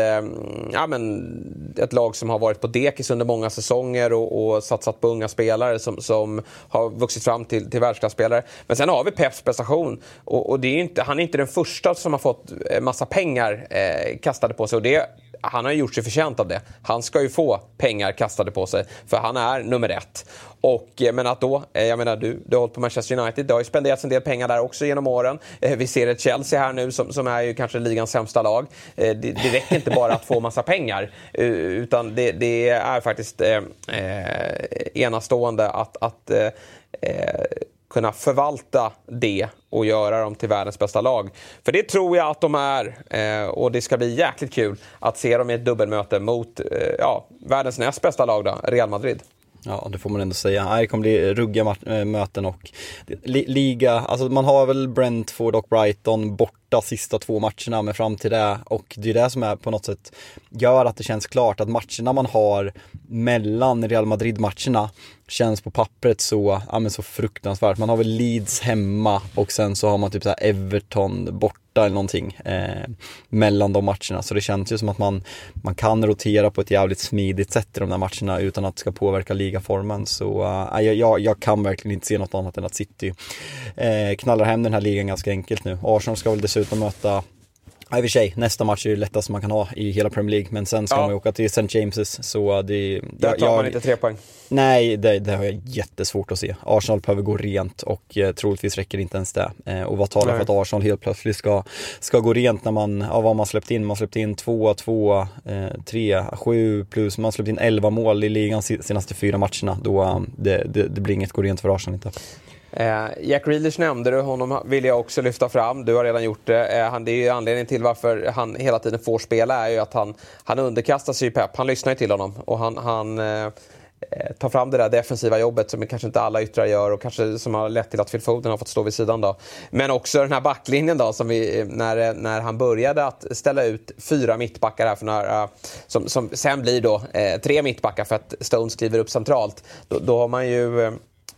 ja, men, ett lag som har varit på dekis under många säsonger och, och satsat på unga spelare som, som har vuxit fram till, till världsklasspelare. Men sen har vi Peps prestation och, och det är inte, han är inte den första som har fått eh, massa pengar eh, kastade på sig och det han har gjort sig förtjänt av det. Han ska ju få pengar kastade på sig, för han är nummer ett. Och, eh, men att då, eh, jag menar du, du har hållit på Manchester United, det har ju spenderats en del pengar där också genom åren. Eh, vi ser ett Chelsea här nu som, som är ju kanske ligans sämsta lag. Det, det räcker inte bara att få massa pengar, utan det, det är faktiskt eh, enastående att, att eh, kunna förvalta det och göra dem till världens bästa lag. För det tror jag att de är eh, och det ska bli jäkligt kul att se dem i ett dubbelmöte mot eh, ja, världens näst bästa lag då, Real Madrid. Ja, det får man ändå säga. Det kommer bli ruggiga eh, möten och liga, alltså man har väl Brentford och Brighton borta sista två matcherna, men fram till det och det är det som är på något sätt gör att det känns klart att matcherna man har mellan Real Madrid-matcherna känns på pappret så, ja men så fruktansvärt. Man har väl Leeds hemma och sen så har man typ så Everton borta eller någonting eh, mellan de matcherna. Så det känns ju som att man, man kan rotera på ett jävligt smidigt sätt i de där matcherna utan att det ska påverka ligaformen. Så uh, jag, jag kan verkligen inte se något annat än att City eh, knallar hem den här ligan ganska enkelt nu. Arsenal ska väl dessutom möta Ja, i och för sig, nästa match är det lättaste man kan ha i hela Premier League, men sen ska ja. man ju åka till St. James's, så det... Där tar jag, man inte tre poäng. Nej, det, det har jag jättesvårt att se. Arsenal behöver gå rent och eh, troligtvis räcker inte ens det. Eh, och vad talar för att Arsenal helt plötsligt ska, ska gå rent när man, ja vad man släppt in? Man släppt in 2, 2, 3, 7 plus, man släppt in 11 mål i ligan senaste fyra matcherna. Då eh, det, det, det blir inget gå rent för Arsenal inte. Eh, Jack Reelish nämnde du, honom vill jag också lyfta fram. Du har redan gjort det. Eh, han, det är ju anledningen till varför han hela tiden får spela är ju att han, han underkastar sig Pep. Han lyssnar ju till honom och han, han eh, eh, tar fram det där defensiva jobbet som kanske inte alla yttrar gör och kanske som har lett till att Phil Foden har fått stå vid sidan. Då. Men också den här backlinjen då, som vi, eh, när, eh, när han började att ställa ut fyra mittbackar här för några, som, som sen blir då eh, tre mittbackar för att Stones skriver upp centralt. Då, då har man ju eh,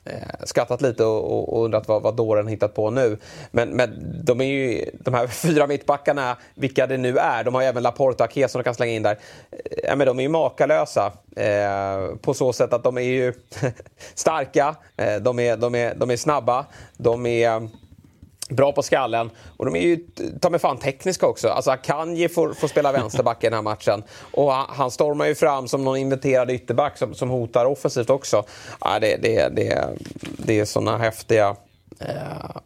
Eh, skrattat lite och, och undrat vad, vad dåren hittat på nu. Men, men de är ju, de här fyra mittbackarna, vilka det nu är, de har ju även Laporta och Ake som de kan slänga in där. Eh, ja, men de är ju makalösa eh, på så sätt att de är ju starka, eh, de, är, de, är, de är snabba, de är Bra på skallen. Och de är ju ta mig fan tekniska också. Alltså Akanji får, får spela vänsterback i den här matchen. Och han, han stormar ju fram som någon inventerad ytterback som, som hotar offensivt också. Ja, det, det, det, det är såna häftiga eh,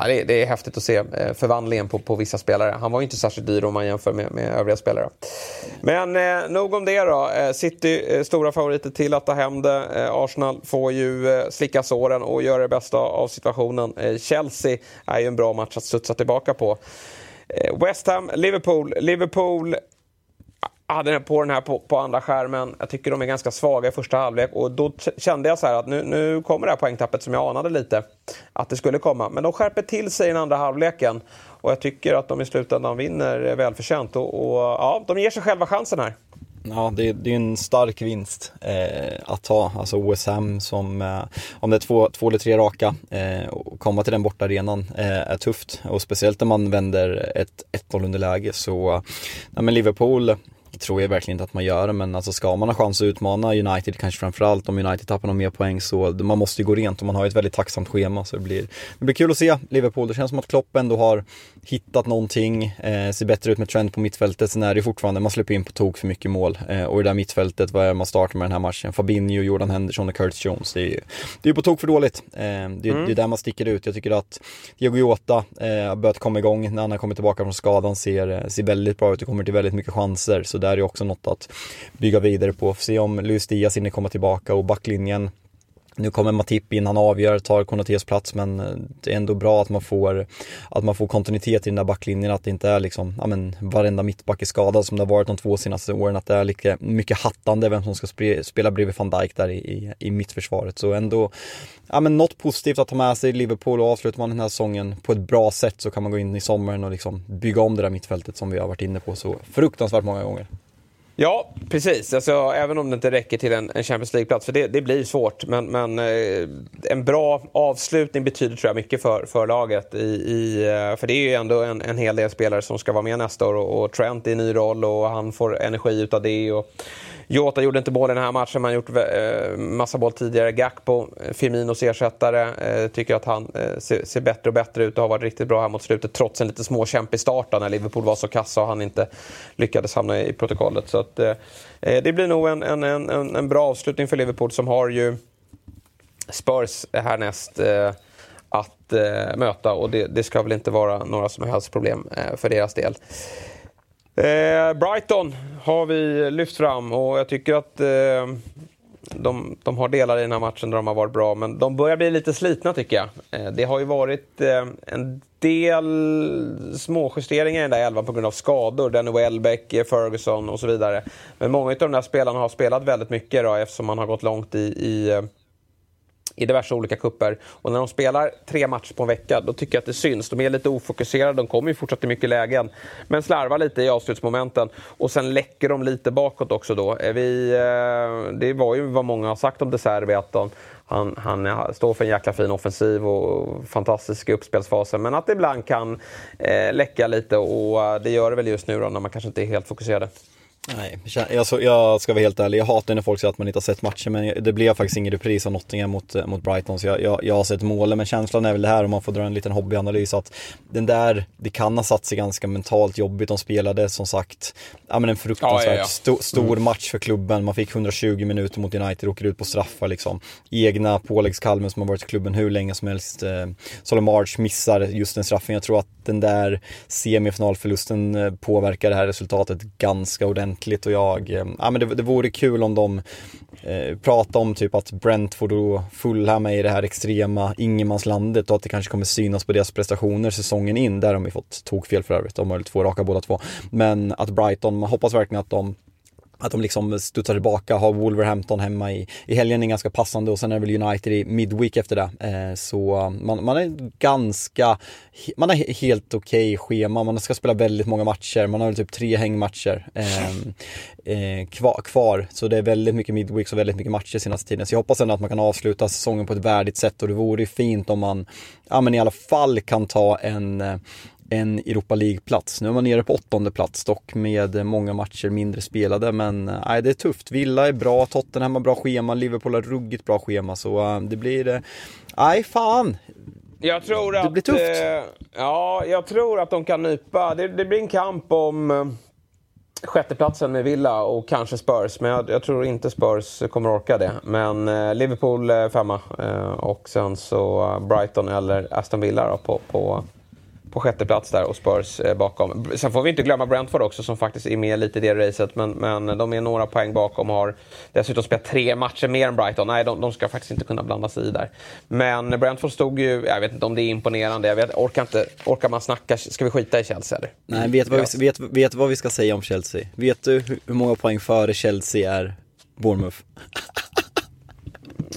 Ja, det, det, är häftigt att se eh, förvandlingen på, på vissa spelare. Han var ju inte särskilt dyr om man jämför med, med övriga spelare. Men eh, nog om det då. Eh, City eh, stora favoriter till att ta hem det. Arsenal får ju eh, slicka såren och göra det bästa av situationen. Chelsea är ju en bra match att studsa tillbaka på. West Ham, Liverpool. Liverpool hade den på den här på, på, andra skärmen. Jag tycker de är ganska svaga i första halvlek och då kände jag så att nu, nu kommer det här poängtappet som jag anade lite att det skulle komma. Men de skärper till sig i den andra halvleken och jag tycker att de i slutändan vinner välförtjänt och, och ja, de ger sig själva chansen här. Ja, det, det är en stark vinst eh, att ta. Alltså OSM som, eh, om det är två, två eller tre raka, eh, och komma till den borta arenan eh, är tufft. Och speciellt när man vänder ett 1-0 underläge så, ja, men Liverpool det tror jag verkligen inte att man gör, men alltså ska man ha chans att utmana United, kanske framförallt om United tappar någon mer poäng, så man måste ju gå rent och man har ju ett väldigt tacksamt schema. Så det blir, det blir kul att se Liverpool. Det känns som att Klopp ändå har hittat någonting, eh, ser bättre ut med trend på mittfältet. Sen är det fortfarande, man släpper in på tok för mycket mål. Eh, och i det där mittfältet, vad är det man startar med den här matchen? Fabinho, Jordan Henderson och Curtis Jones. Det är ju det är på tok för dåligt. Eh, det, mm. det, är där man sticker ut. Jag tycker att Diego Jota eh, har börjat komma igång när han har kommit tillbaka från skadan, ser, eh, ser väldigt bra ut och kommer till väldigt mycket chanser. Så där är också något att bygga vidare på. Får se om Luis Diaz hinner komma tillbaka och backlinjen nu kommer Matip in, han avgör, tar Konatés plats men eh, det är ändå bra att man får, att man får kontinuitet i den där backlinjen, att det inte är liksom, ja men varenda mittback är skadad som det har varit de två senaste åren, att det är lite, mycket hattande vem som ska spela bredvid van Dijk där i, i, i mittförsvaret. Så ändå, ja men något positivt att ta med sig i Liverpool och avslutar man den här säsongen på ett bra sätt så kan man gå in i sommaren och liksom bygga om det där mittfältet som vi har varit inne på så fruktansvärt många gånger. Ja, precis. Alltså, även om det inte räcker till en, en Champions League-plats, för det, det, blir svårt. Men, men eh, en bra avslutning betyder tror jag mycket för, för laget. I, i eh, för det är ju ändå en, en hel del spelare som ska vara med nästa år och, och Trent i ny roll och han får energi utav det. Och, Jota gjorde inte mål i den här matchen, man har gjort eh, massa boll tidigare. Gakpo, eh, Firminos ersättare, eh, tycker att han eh, ser, ser, bättre och bättre ut och har varit riktigt bra här mot slutet trots en lite småkämpig start när Liverpool var så kassa och han inte lyckades hamna i protokollet. Så att, eh, eh det blir nog en, en, en, en bra avslutning för Liverpool som har ju Spurs härnäst eh, att eh, möta och det, det, ska väl inte vara några som helst problem för deras del. Eh, Brighton har vi lyft fram och jag tycker att eh, de, de, har delar i den här matchen där de har varit bra, men de börjar bli lite slitna tycker jag. Eh, det har ju varit eh, en del småjusteringar i den där elvan på grund av skador. Danny Welbeck, eh, Ferguson och så vidare. Men många av de där spelarna har spelat väldigt mycket då, eftersom man har gått långt i, i eh, i diverse olika kupper. Och när de spelar tre matcher på en vecka, då tycker jag att det syns. De är lite ofokuserade, de kommer ju fortsatt i mycket lägen. Men slarvar lite i avslutsmomenten. Och sen läcker de lite bakåt också då. Vi, eh, det var ju vad många har sagt om De Serbi, att de, han, han står för en jäkla fin offensiv och fantastisk i uppspelsfasen. Men att det ibland kan eh, läcka lite och eh, det gör det väl just nu då när man kanske inte är helt fokuserade. Nej, jag, så, jag ska vara helt ärlig, jag hatar när folk säger att man inte har sett matchen men det blev faktiskt ingen repris av Nottingham mot, eh, mot Brighton så jag, jag, jag har sett målen men känslan är väl det här om man får dra en liten hobbyanalys att den där, det kan ha satt sig ganska mentalt jobbigt, de spelade som sagt, ja men en fruktansvärt ja, ja, ja. Sto, stor mm. match för klubben, man fick 120 minuter mot United, åker ut på straffar liksom, egna påläggskalmen som har varit i klubben hur länge som helst, eh, Solomon March missar just den straffen, jag tror att den där semifinalförlusten eh, påverkar det här resultatet ganska ordentligt och jag, eh, ja men det, det vore kul om de eh, pratade om typ att Brentford och Fulham är i det här extrema ingenmanslandet och att det kanske kommer synas på deras prestationer säsongen in, där har de ju fått tokfel för övrigt, de har två raka båda två. Men att Brighton, man hoppas verkligen att de att de liksom studsar tillbaka, har Wolverhampton hemma i, i helgen är ganska passande och sen är det väl United i midweek efter det. Eh, så um, man, man är ganska, man har helt okej okay schema, man ska spela väldigt många matcher, man har väl typ tre hängmatcher ehm, eh, eh, kvar, kvar, Så det är väldigt mycket midweeks och väldigt mycket matcher senaste tiden. Så jag hoppas ändå att man kan avsluta säsongen på ett värdigt sätt och det vore ju fint om man, ja men i alla fall kan ta en eh, en Europa League-plats. Nu är man nere på åttonde plats dock med många matcher mindre spelade men eh, nej, det är tufft. Villa är bra, Tottenham har bra schema, Liverpool har ruggigt bra schema så uh, det blir, uh, nej fan. Jag tror att, det blir tufft. Ja, jag tror att de kan nypa. Det, det blir en kamp om sjätteplatsen med Villa och kanske Spurs. Men jag, jag, tror inte Spurs kommer orka det. Men Liverpool femma och sen så Brighton eller Aston Villa då, på, på på sjätte plats där och Spurs eh, bakom. Sen får vi inte glömma Brentford också som faktiskt är med lite i det racet. Men, men de är några poäng bakom och har dessutom spelat tre matcher mer än Brighton. Nej, de, de ska faktiskt inte kunna blanda sig i där. Men Brentford stod ju, jag vet inte om det är imponerande. Jag vet, orkar, inte, orkar man snacka, ska vi skita i Chelsea eller? Nej, vet vad, vi, vet, vet vad vi ska säga om Chelsea? Vet du hur många poäng före Chelsea är Bournemouth?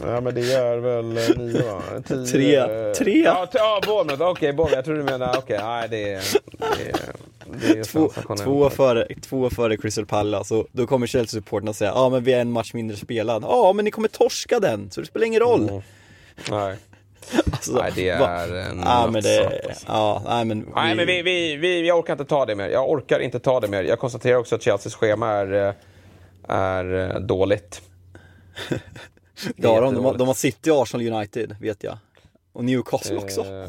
Ja men det gör väl nio va? Tio, tre. Tre? Ja, ja Bournemouth. Okej, okay, Bournemouth. Jag tror du menar, okej, okay, nej det är... Det är det är två, två, före, två före Crystal Palace och då kommer Chelsea-supporterna säga ja men vi är en match mindre spelad. Ja men ni kommer torska den, så det spelar ingen roll. Mm. Nej. Alltså, nej, det är en ja, men det, alltså. ja, nej, men, vi... nej, men vi, vi, vi, jag orkar inte ta det mer. Jag orkar inte ta det mer. Jag konstaterar också att Chelseas schema är, eh, är eh, dåligt. Ja, de, de, har, de har City, Arsenal, United vet jag. Och Newcastle eh, också.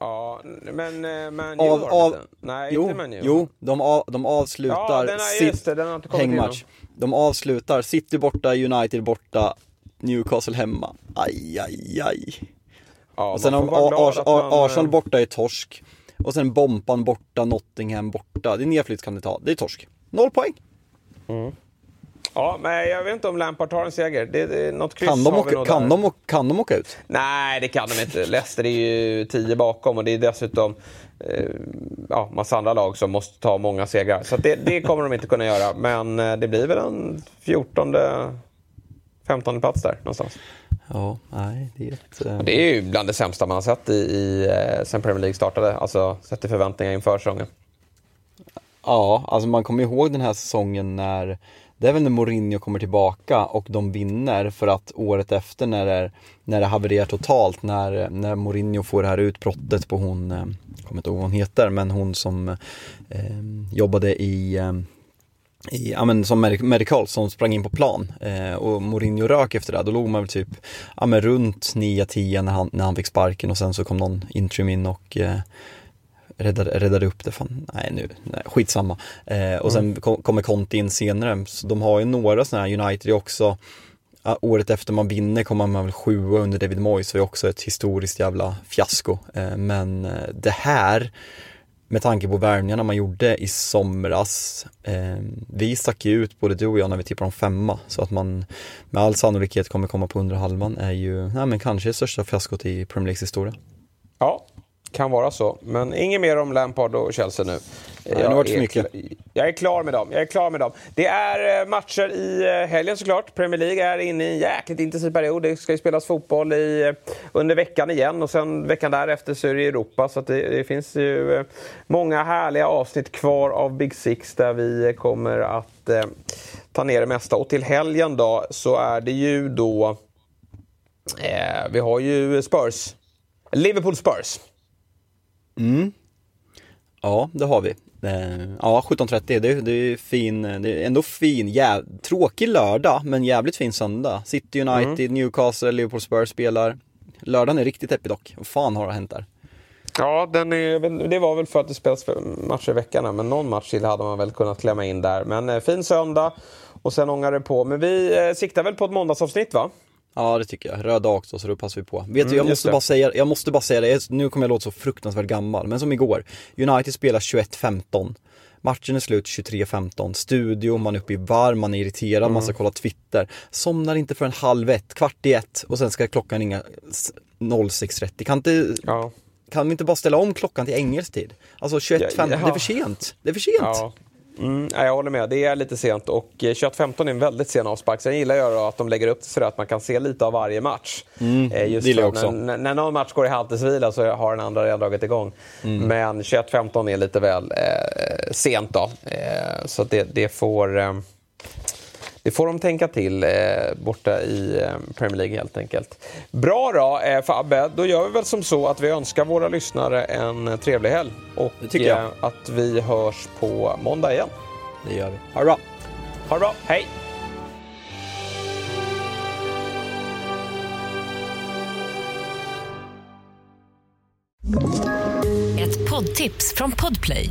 ja, men eh, Man av, av, Nej, jo, inte Man Jo, de, av, de avslutar ja, det, den har hängmatch. De avslutar City borta, United borta, Newcastle hemma. Aj, aj, aj. Ja, och sen om Ars, man... Arsenal borta är torsk. Och sen Bompan borta, Nottingham borta. Det är nedflyttskandidat. Det är torsk. Noll poäng. Mm. Ja, men jag vet inte om Lampard tar en seger. Det, det, något kryss kan de, åka, kan, de, kan de åka ut? Nej, det kan de inte. Leicester är ju tio bakom och det är dessutom eh, ja, massa andra lag som måste ta många segrar. Så det, det, kommer de inte kunna göra. Men eh, det blir väl en 14 15 plats där någonstans. Ja, nej, det är ett, äh... Det är ju bland det sämsta man har sett i, i eh, sen Premier League startade. Alltså sett till förväntningar inför säsongen. Ja, alltså man kommer ihåg den här säsongen när det är väl när Mourinho kommer tillbaka och de vinner för att året efter när det, när det havererar totalt, när, när Mourinho får det här utbrottet på hon, eh, jag kommer inte ihåg vad hon heter, men hon som eh, jobbade i eh, i, ja, men som Medical som sprang in på plan eh, och Mourinho rök efter det. Då låg man väl typ ja, men runt 9-10 när han, när han fick sparken och sen så kom någon interim in och eh, räddade, räddade upp det. Fan, nej nu, nej, skitsamma. Eh, och sen mm. kom, kommer Conte in senare. Så de har ju några sådana här, United också året efter man vinner kommer man väl sjua under David Moyes, så är också ett historiskt jävla fiasko. Eh, men eh, det här med tanke på värvningarna man gjorde i somras. Eh, vi stack ju ut, både du och jag, när vi tippade om femma. Så att man med all sannolikhet kommer komma på undre halvan är ju, nej men kanske det största fiaskot i Premier Leagues historia. Ja, kan vara så. Men inget mer om Lampard och Chelsea nu. Nej, jag, är mycket. jag är klar med dem. Jag är klar med dem. Det är eh, matcher i eh, helgen såklart. Premier League är inne i en jäkligt intensiv period. Det ska ju spelas fotboll i, eh, under veckan igen och sen veckan därefter så är det Europa. Så det, det, finns ju många härliga avsnitt kvar av Big Six där vi kommer att eh, ta ner det mesta. Och till helgen då så är det ju då... Eh, vi har ju Spurs. Liverpool Spurs. Mm. Ja, det har vi. Eh, ja, 17.30, det, det är fin, det är ändå fin, jäv, tråkig lördag men jävligt fin söndag. City United, mm. Newcastle, Liverpool Spurs spelar. Lördagen är riktigt epic dock. Vad fan har hänt där? Ja, den är, det var väl för att det spelas matcher i veckan men någon match till hade man väl kunnat klämma in där. Men eh, fin söndag och sen ångar det på. Men vi eh, siktar väl på ett måndagsavsnitt va? Ja det tycker jag, röd dag också så då passar vi på. Vet mm, du, jag måste, bara säga, jag måste bara säga det, nu kommer jag låta så fruktansvärt gammal, men som igår. United spelar 21-15. Matchen är slut 23.15, studio, man är uppe i varv, man är irriterad, mm. man ska kolla Twitter. Somnar inte förrän halv ett, kvart i ett och sen ska klockan ringa 06.30. Kan inte, ja. kan vi inte bara ställa om klockan till engelsk tid? Alltså 21.15, ja, ja. det är för sent. Det är för sent. Ja. Mm, jag håller med, det är lite sent och 21-15 är en väldigt sen avspark. Sen gillar jag att de lägger upp det så att man kan se lite av varje match. Mm, eh, Just det också. När, när någon match går i halvtidsvila så har den andra redan dragit igång. Mm. Men 21-15 är lite väl eh, sent då. Eh, så det, det får... Eh, det får de tänka till eh, borta i eh, Premier League helt enkelt. Bra då eh, Fabbe, då gör vi väl som så att vi önskar våra lyssnare en trevlig helg. Och eh, att vi hörs på måndag igen. Det gör vi. Ha det bra. Ha det bra, hej! Ett poddtips från Podplay.